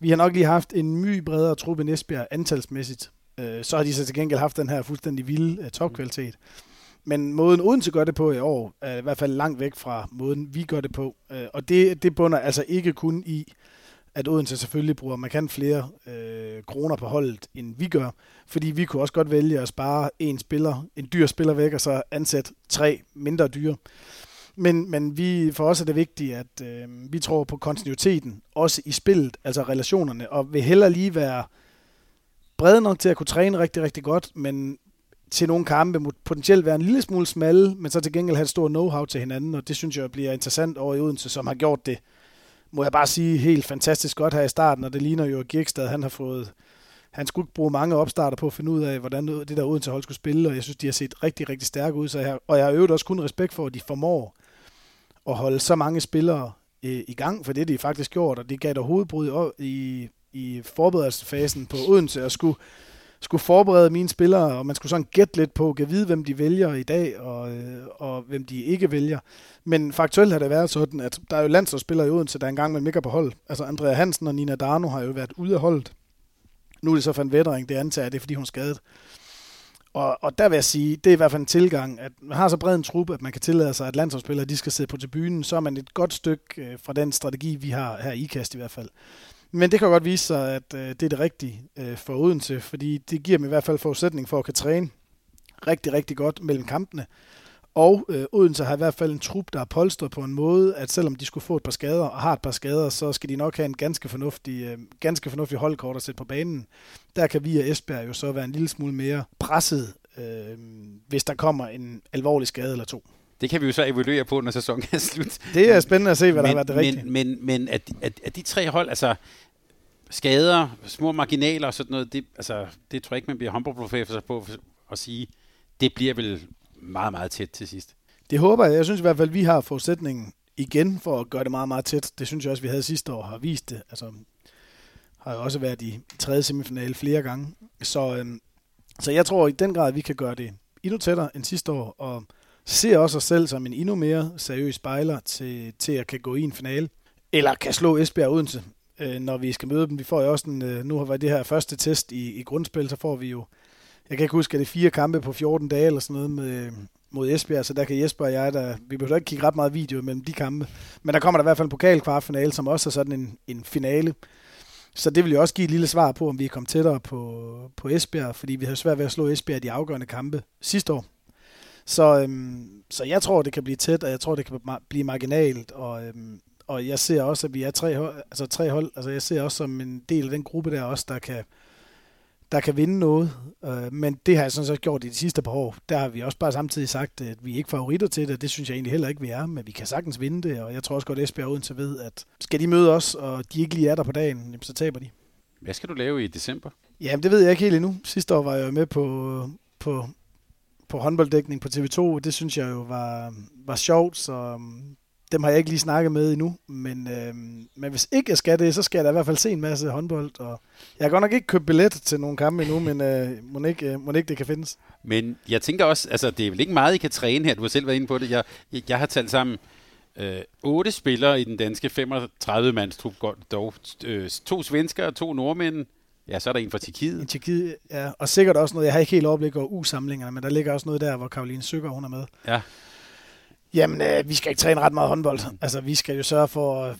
vi har nok lige haft en my bredere trup end Esbjerg antalsmæssigt. Øh, så har de så til gengæld haft den her fuldstændig vilde uh, topkvalitet. Men måden Odense gør det på i år, er i hvert fald langt væk fra måden, vi gør det på. Øh, og det, det bunder altså ikke kun i, at Odense selvfølgelig bruger markant flere øh, kroner på holdet, end vi gør. Fordi vi kunne også godt vælge at spare en spiller, en dyr spiller væk, og så ansætte tre mindre dyre. Men, men vi, for os er det vigtigt, at øh, vi tror på kontinuiteten, også i spillet, altså relationerne, og vil heller lige være brede nok til at kunne træne rigtig, rigtig godt, men til nogle kampe må potentielt være en lille smule smalle, men så til gengæld have et stort know-how til hinanden, og det synes jeg bliver interessant over i Odense, som har gjort det, må jeg bare sige, helt fantastisk godt her i starten, og det ligner jo, at Girkstad, han har fået, han skulle ikke bruge mange opstarter på at finde ud af, hvordan det der Odense hold skulle spille, og jeg synes, de har set rigtig, rigtig stærke ud, så jeg, og jeg har øvet også kun respekt for, at de formår at holde så mange spillere øh, i gang, for det de faktisk gjort, og det gav der hovedbrud i, i forberedelsesfasen på Odense, og skulle, skulle forberede mine spillere, og man skulle sådan gætte lidt på, kan vide, hvem de vælger i dag, og, øh, og hvem de ikke vælger. Men faktuelt har det været sådan, at der er jo landsholdsspillere i Odense, der engang med ikke på hold. Altså Andrea Hansen og Nina Darno har jo været ude af holdet. Nu er det så for en vettering, det antager det er, fordi hun er skadet. Og, og der vil jeg sige, det er i hvert fald en tilgang, at man har så bred en truppe, at man kan tillade sig, at landsholdsspillere de skal sidde på tribunen, så er man et godt stykke øh, fra den strategi, vi har her i IKAST i hvert fald. Men det kan godt vise sig, at øh, det er det rigtige øh, for Odense, fordi det giver dem i hvert fald forudsætning for at kan træne rigtig, rigtig godt mellem kampene. Og øh, Odense har i hvert fald en trup, der er polstret på en måde, at selvom de skulle få et par skader og har et par skader, så skal de nok have en ganske fornuftig, øh, ganske fornuftig holdkort at sætte på banen. Der kan vi og Esbjerg jo så være en lille smule mere presset, øh, hvis der kommer en alvorlig skade eller to. Det kan vi jo så evaluere på, når sæsonen er slut. Det er spændende at se, hvad men, der har været det rigtige. Men, men, men at, at, at de tre hold, altså skader, små marginaler og sådan noget, det, altså, det tror jeg ikke, man bliver håndboldprofessor på at sige, det bliver vel meget, meget tæt til sidst. Det håber jeg. Jeg synes i hvert fald, at vi har forudsætningen igen for at gøre det meget, meget tæt. Det synes jeg også, vi havde sidste år har vist det. Altså, har jo også været i tredje semifinale flere gange. Så, øhm, så jeg tror i den grad, at vi kan gøre det endnu tættere end sidste år, og ser også os selv som en endnu mere seriøs spejler til, til at kan gå i en finale. Eller kan slå Esbjerg Odense, øh, når vi skal møde dem. Vi får jo også en, øh, nu har vi det her første test i, i grundspil, så får vi jo jeg kan ikke huske, at det er fire kampe på 14 dage eller sådan noget med, mod Esbjerg, så der kan Jesper og jeg, der, vi behøver ikke kigge ret meget video mellem de kampe, men der kommer der i hvert fald en pokalkvartfinale, som også er sådan en, en finale. Så det vil jo også give et lille svar på, om vi er kommet tættere på, på Esbjerg, fordi vi har svært ved at slå Esbjerg i de afgørende kampe sidste år. Så, øhm, så jeg tror, det kan blive tæt, og jeg tror, det kan blive marginalt, og, øhm, og jeg ser også, at vi er tre hold, altså tre hold, altså jeg ser også som en del af den gruppe der også, der kan, der kan vinde noget. Øh, men det har jeg sådan set gjort i de sidste par år. Der har vi også bare samtidig sagt, at vi er ikke favoritter til det. Det synes jeg egentlig heller ikke, vi er. Men vi kan sagtens vinde det. Og jeg tror også godt, at Esbjerg Odense ved, at skal de møde os, og de ikke lige er der på dagen, så taber de. Hvad skal du lave i december? Jamen, det ved jeg ikke helt endnu. Sidste år var jeg med på, på, på håndbolddækning på TV2. Det synes jeg jo var, var sjovt, så øhm, dem har jeg ikke lige snakket med endnu, men, øh, men hvis ikke jeg skal det, så skal jeg da i hvert fald se en masse håndbold. Og jeg har godt nok ikke købt billet til nogle kampe endnu, men øh, må, ikke, øh, må ikke det kan findes. Men jeg tænker også, altså det er vel ikke meget, I kan træne her. Du har selv været inde på det. Jeg, jeg, jeg har talt sammen øh, otte spillere i den danske 35-mandstrup, dog øh, to svensker og to nordmænd. Ja, så er der en fra Tjekkiet. En Tjekkiet, ja. Og sikkert også noget, jeg har ikke helt overblik over U-samlingerne, men der ligger også noget der, hvor Karoline Søger, hun er med. Ja. Jamen, øh, vi skal ikke træne ret meget håndbold. Altså, vi skal jo sørge for...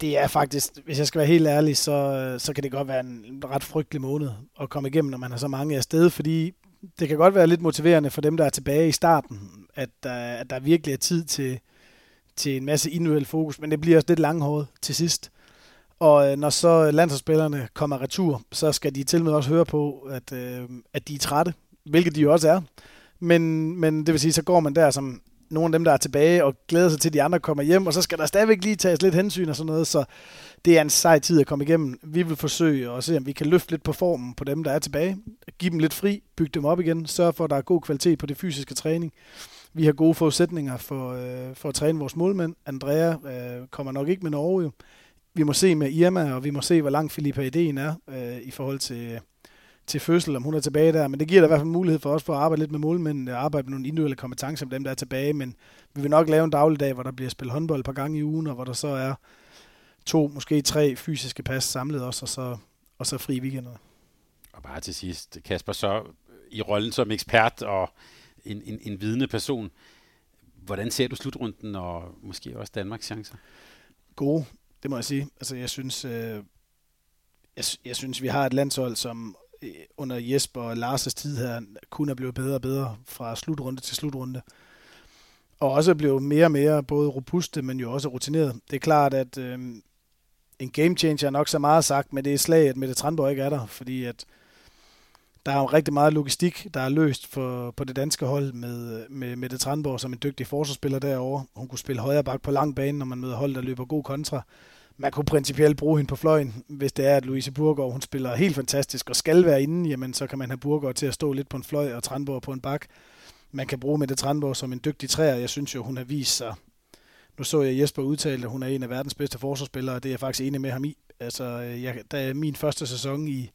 Det er faktisk, hvis jeg skal være helt ærlig, så, så kan det godt være en ret frygtelig måned at komme igennem, når man har så mange afsted, fordi det kan godt være lidt motiverende for dem, der er tilbage i starten, at der, at der virkelig er tid til, til en masse individuel fokus, men det bliver også lidt langhåret til sidst. Og øh, når så landsholdsspillerne kommer retur, så skal de til med også høre på, at, øh, at de er trætte, hvilket de jo også er. Men, men det vil sige, så går man der som nogle af dem, der er tilbage og glæder sig til, at de andre kommer hjem, og så skal der stadigvæk lige tages lidt hensyn og sådan noget, så det er en sej tid at komme igennem. Vi vil forsøge at se, om vi kan løfte lidt på formen på dem, der er tilbage, give dem lidt fri, bygge dem op igen, sørge for, at der er god kvalitet på det fysiske træning. Vi har gode forudsætninger for, øh, for at træne vores målmænd. Andrea øh, kommer nok ikke med Norge jo. Vi må se med Irma, og vi må se, hvor langt Filippa Ideen er øh, i forhold til, til fødsel, om hun er tilbage der. Men det giver da i hvert fald mulighed for os for at arbejde lidt med målmændene og arbejde med nogle individuelle kompetencer med dem, der er tilbage. Men vi vil nok lave en dagligdag, hvor der bliver spillet håndbold et par gange i ugen, og hvor der så er to, måske tre fysiske pas samlet også, og så, og så fri weekender. Og bare til sidst, Kasper, så i rollen som ekspert og en, en, en vidende person, hvordan ser du slutrunden og måske også Danmarks chancer? Gode, det må jeg sige. Altså, jeg synes, øh, jeg, jeg synes, vi har et landshold, som øh, under Jesper og Lars' tid her, kun er blevet bedre og bedre fra slutrunde til slutrunde. Og også blevet mere og mere både robuste, men jo også rutineret. Det er klart, at øh, en game changer er nok så meget sagt, men det er slag, at Mette Tranborg ikke er der, fordi at der er jo rigtig meget logistik, der er løst for, på det danske hold med, med Mette Tranborg som en dygtig forsvarsspiller derovre. Hun kunne spille højre bak på lang bane, når man møder hold, der løber god kontra. Man kunne principielt bruge hende på fløjen, hvis det er, at Louise Burgård, hun spiller helt fantastisk og skal være inde, jamen så kan man have Burgård til at stå lidt på en fløj og Tranborg på en bak. Man kan bruge Mette Tranborg som en dygtig træer. Jeg synes jo, hun har vist sig nu så jeg Jesper udtale, at hun er en af verdens bedste forsvarsspillere, og det er jeg faktisk enig med ham i. Altså, øh, jeg, da min første sæson i,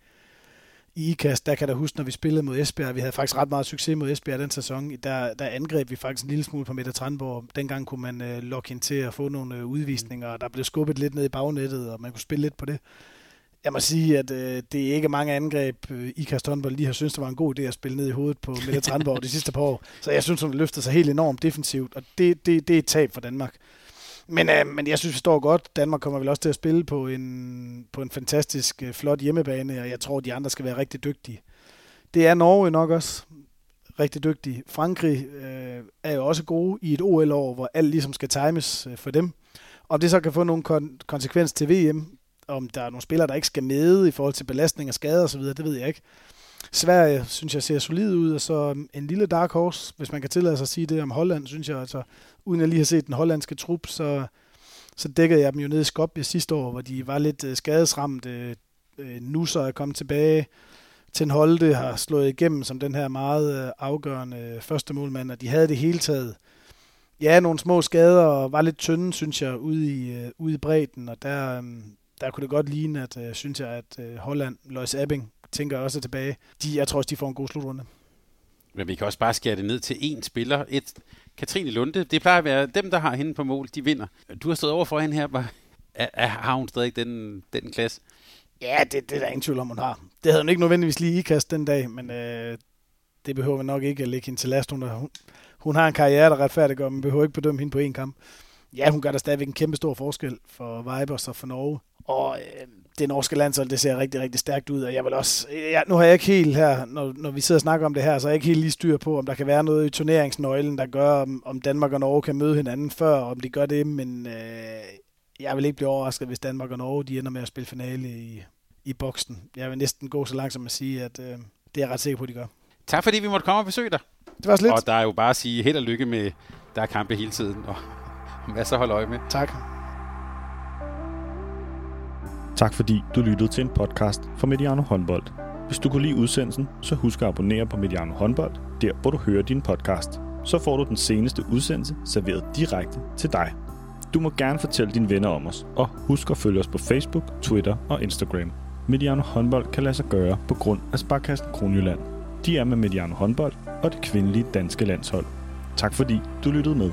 i IKAST, der kan der huske, når vi spillede mod Esbjerg, vi havde faktisk ret meget succes mod Esbjerg den sæson, der, der angreb vi faktisk en lille smule på Mette Tranborg. Dengang kunne man øh, lokke ind til at få nogle øh, udvisninger, og der blev skubbet lidt ned i bagnettet, og man kunne spille lidt på det. Jeg må sige, at øh, det er ikke mange angreb, øh, IKAST Håndbold lige har synes, det var en god idé at spille ned i hovedet på Mette Tranborg de sidste par år. Så jeg synes, hun løfter sig helt enormt defensivt, og det, det, det er et tab for Danmark. Men, øh, men jeg synes, vi står godt. Danmark kommer vel også til at spille på en, på en fantastisk øh, flot hjemmebane, og jeg tror, de andre skal være rigtig dygtige. Det er Norge nok også rigtig dygtige. Frankrig øh, er jo også gode i et OL-år, hvor alt ligesom skal times øh, for dem. Om det så kan få nogle kon- konsekvens til VM, om der er nogle spillere, der ikke skal med i forhold til belastning og skader osv., det ved jeg ikke. Sverige, synes jeg, ser solid ud, og så en lille dark horse, hvis man kan tillade sig at sige det om Holland, synes jeg, altså, uden at lige have set den hollandske trup, så, så dækkede jeg dem jo ned i Skopje sidste år, hvor de var lidt uh, skadesramt. Øh, øh, nu så er kommet tilbage. Ten det har slået igennem som den her meget afgørende første målmand, og de havde det hele taget. Ja, nogle små skader og var lidt tynde, synes jeg, ude i, uh, ude i bredden, og der, øhm, der kunne det godt ligne, at, synes jeg, at Holland, Lois Abing, tænker også tilbage. De, jeg tror også, de får en god slutrunde. Men vi kan også bare skære det ned til én spiller. Et, Katrine Lunde, det plejer at være dem, der har hende på mål, de vinder. Du har stået over for hende her. Var, er, er, har hun stadig den, den klasse? Ja, det, det er der ingen tvivl om, hun har. Det havde hun ikke nødvendigvis lige i kast den dag, men øh, det behøver vi nok ikke at lægge hende til last. Hun, hun, hun har en karriere, der retfærdiggør, men behøver ikke bedømme hende på én kamp. Ja, hun gør der stadigvæk en kæmpe stor forskel for Vibers og for Norge. Og øh, det norske landshold, det ser rigtig, rigtig stærkt ud, og jeg vil også, ja, nu har jeg ikke helt her, når, når vi sidder og snakker om det her, så er jeg ikke helt lige styr på, om der kan være noget i turneringsnøglen, der gør, om, om Danmark og Norge kan møde hinanden før, om de gør det, men øh, jeg vil ikke blive overrasket, hvis Danmark og Norge, de ender med at spille finale i, i boksen. Jeg vil næsten gå så langt som at sige, at øh, det er jeg ret sikker på, at de gør. Tak fordi vi måtte komme og besøge dig. Det var så lidt. Og der er jo bare at sige held og lykke med, der er kampe hele tiden, og masser at holde øje med. Tak. Tak fordi du lyttede til en podcast fra Mediano Håndbold. Hvis du kunne lide udsendelsen, så husk at abonnere på Mediano Håndbold, der hvor du hører din podcast. Så får du den seneste udsendelse serveret direkte til dig. Du må gerne fortælle dine venner om os, og husk at følge os på Facebook, Twitter og Instagram. Mediano Håndbold kan lade sig gøre på grund af Sparkassen Kronjylland. De er med Mediano Håndbold og det kvindelige danske landshold. Tak fordi du lyttede med.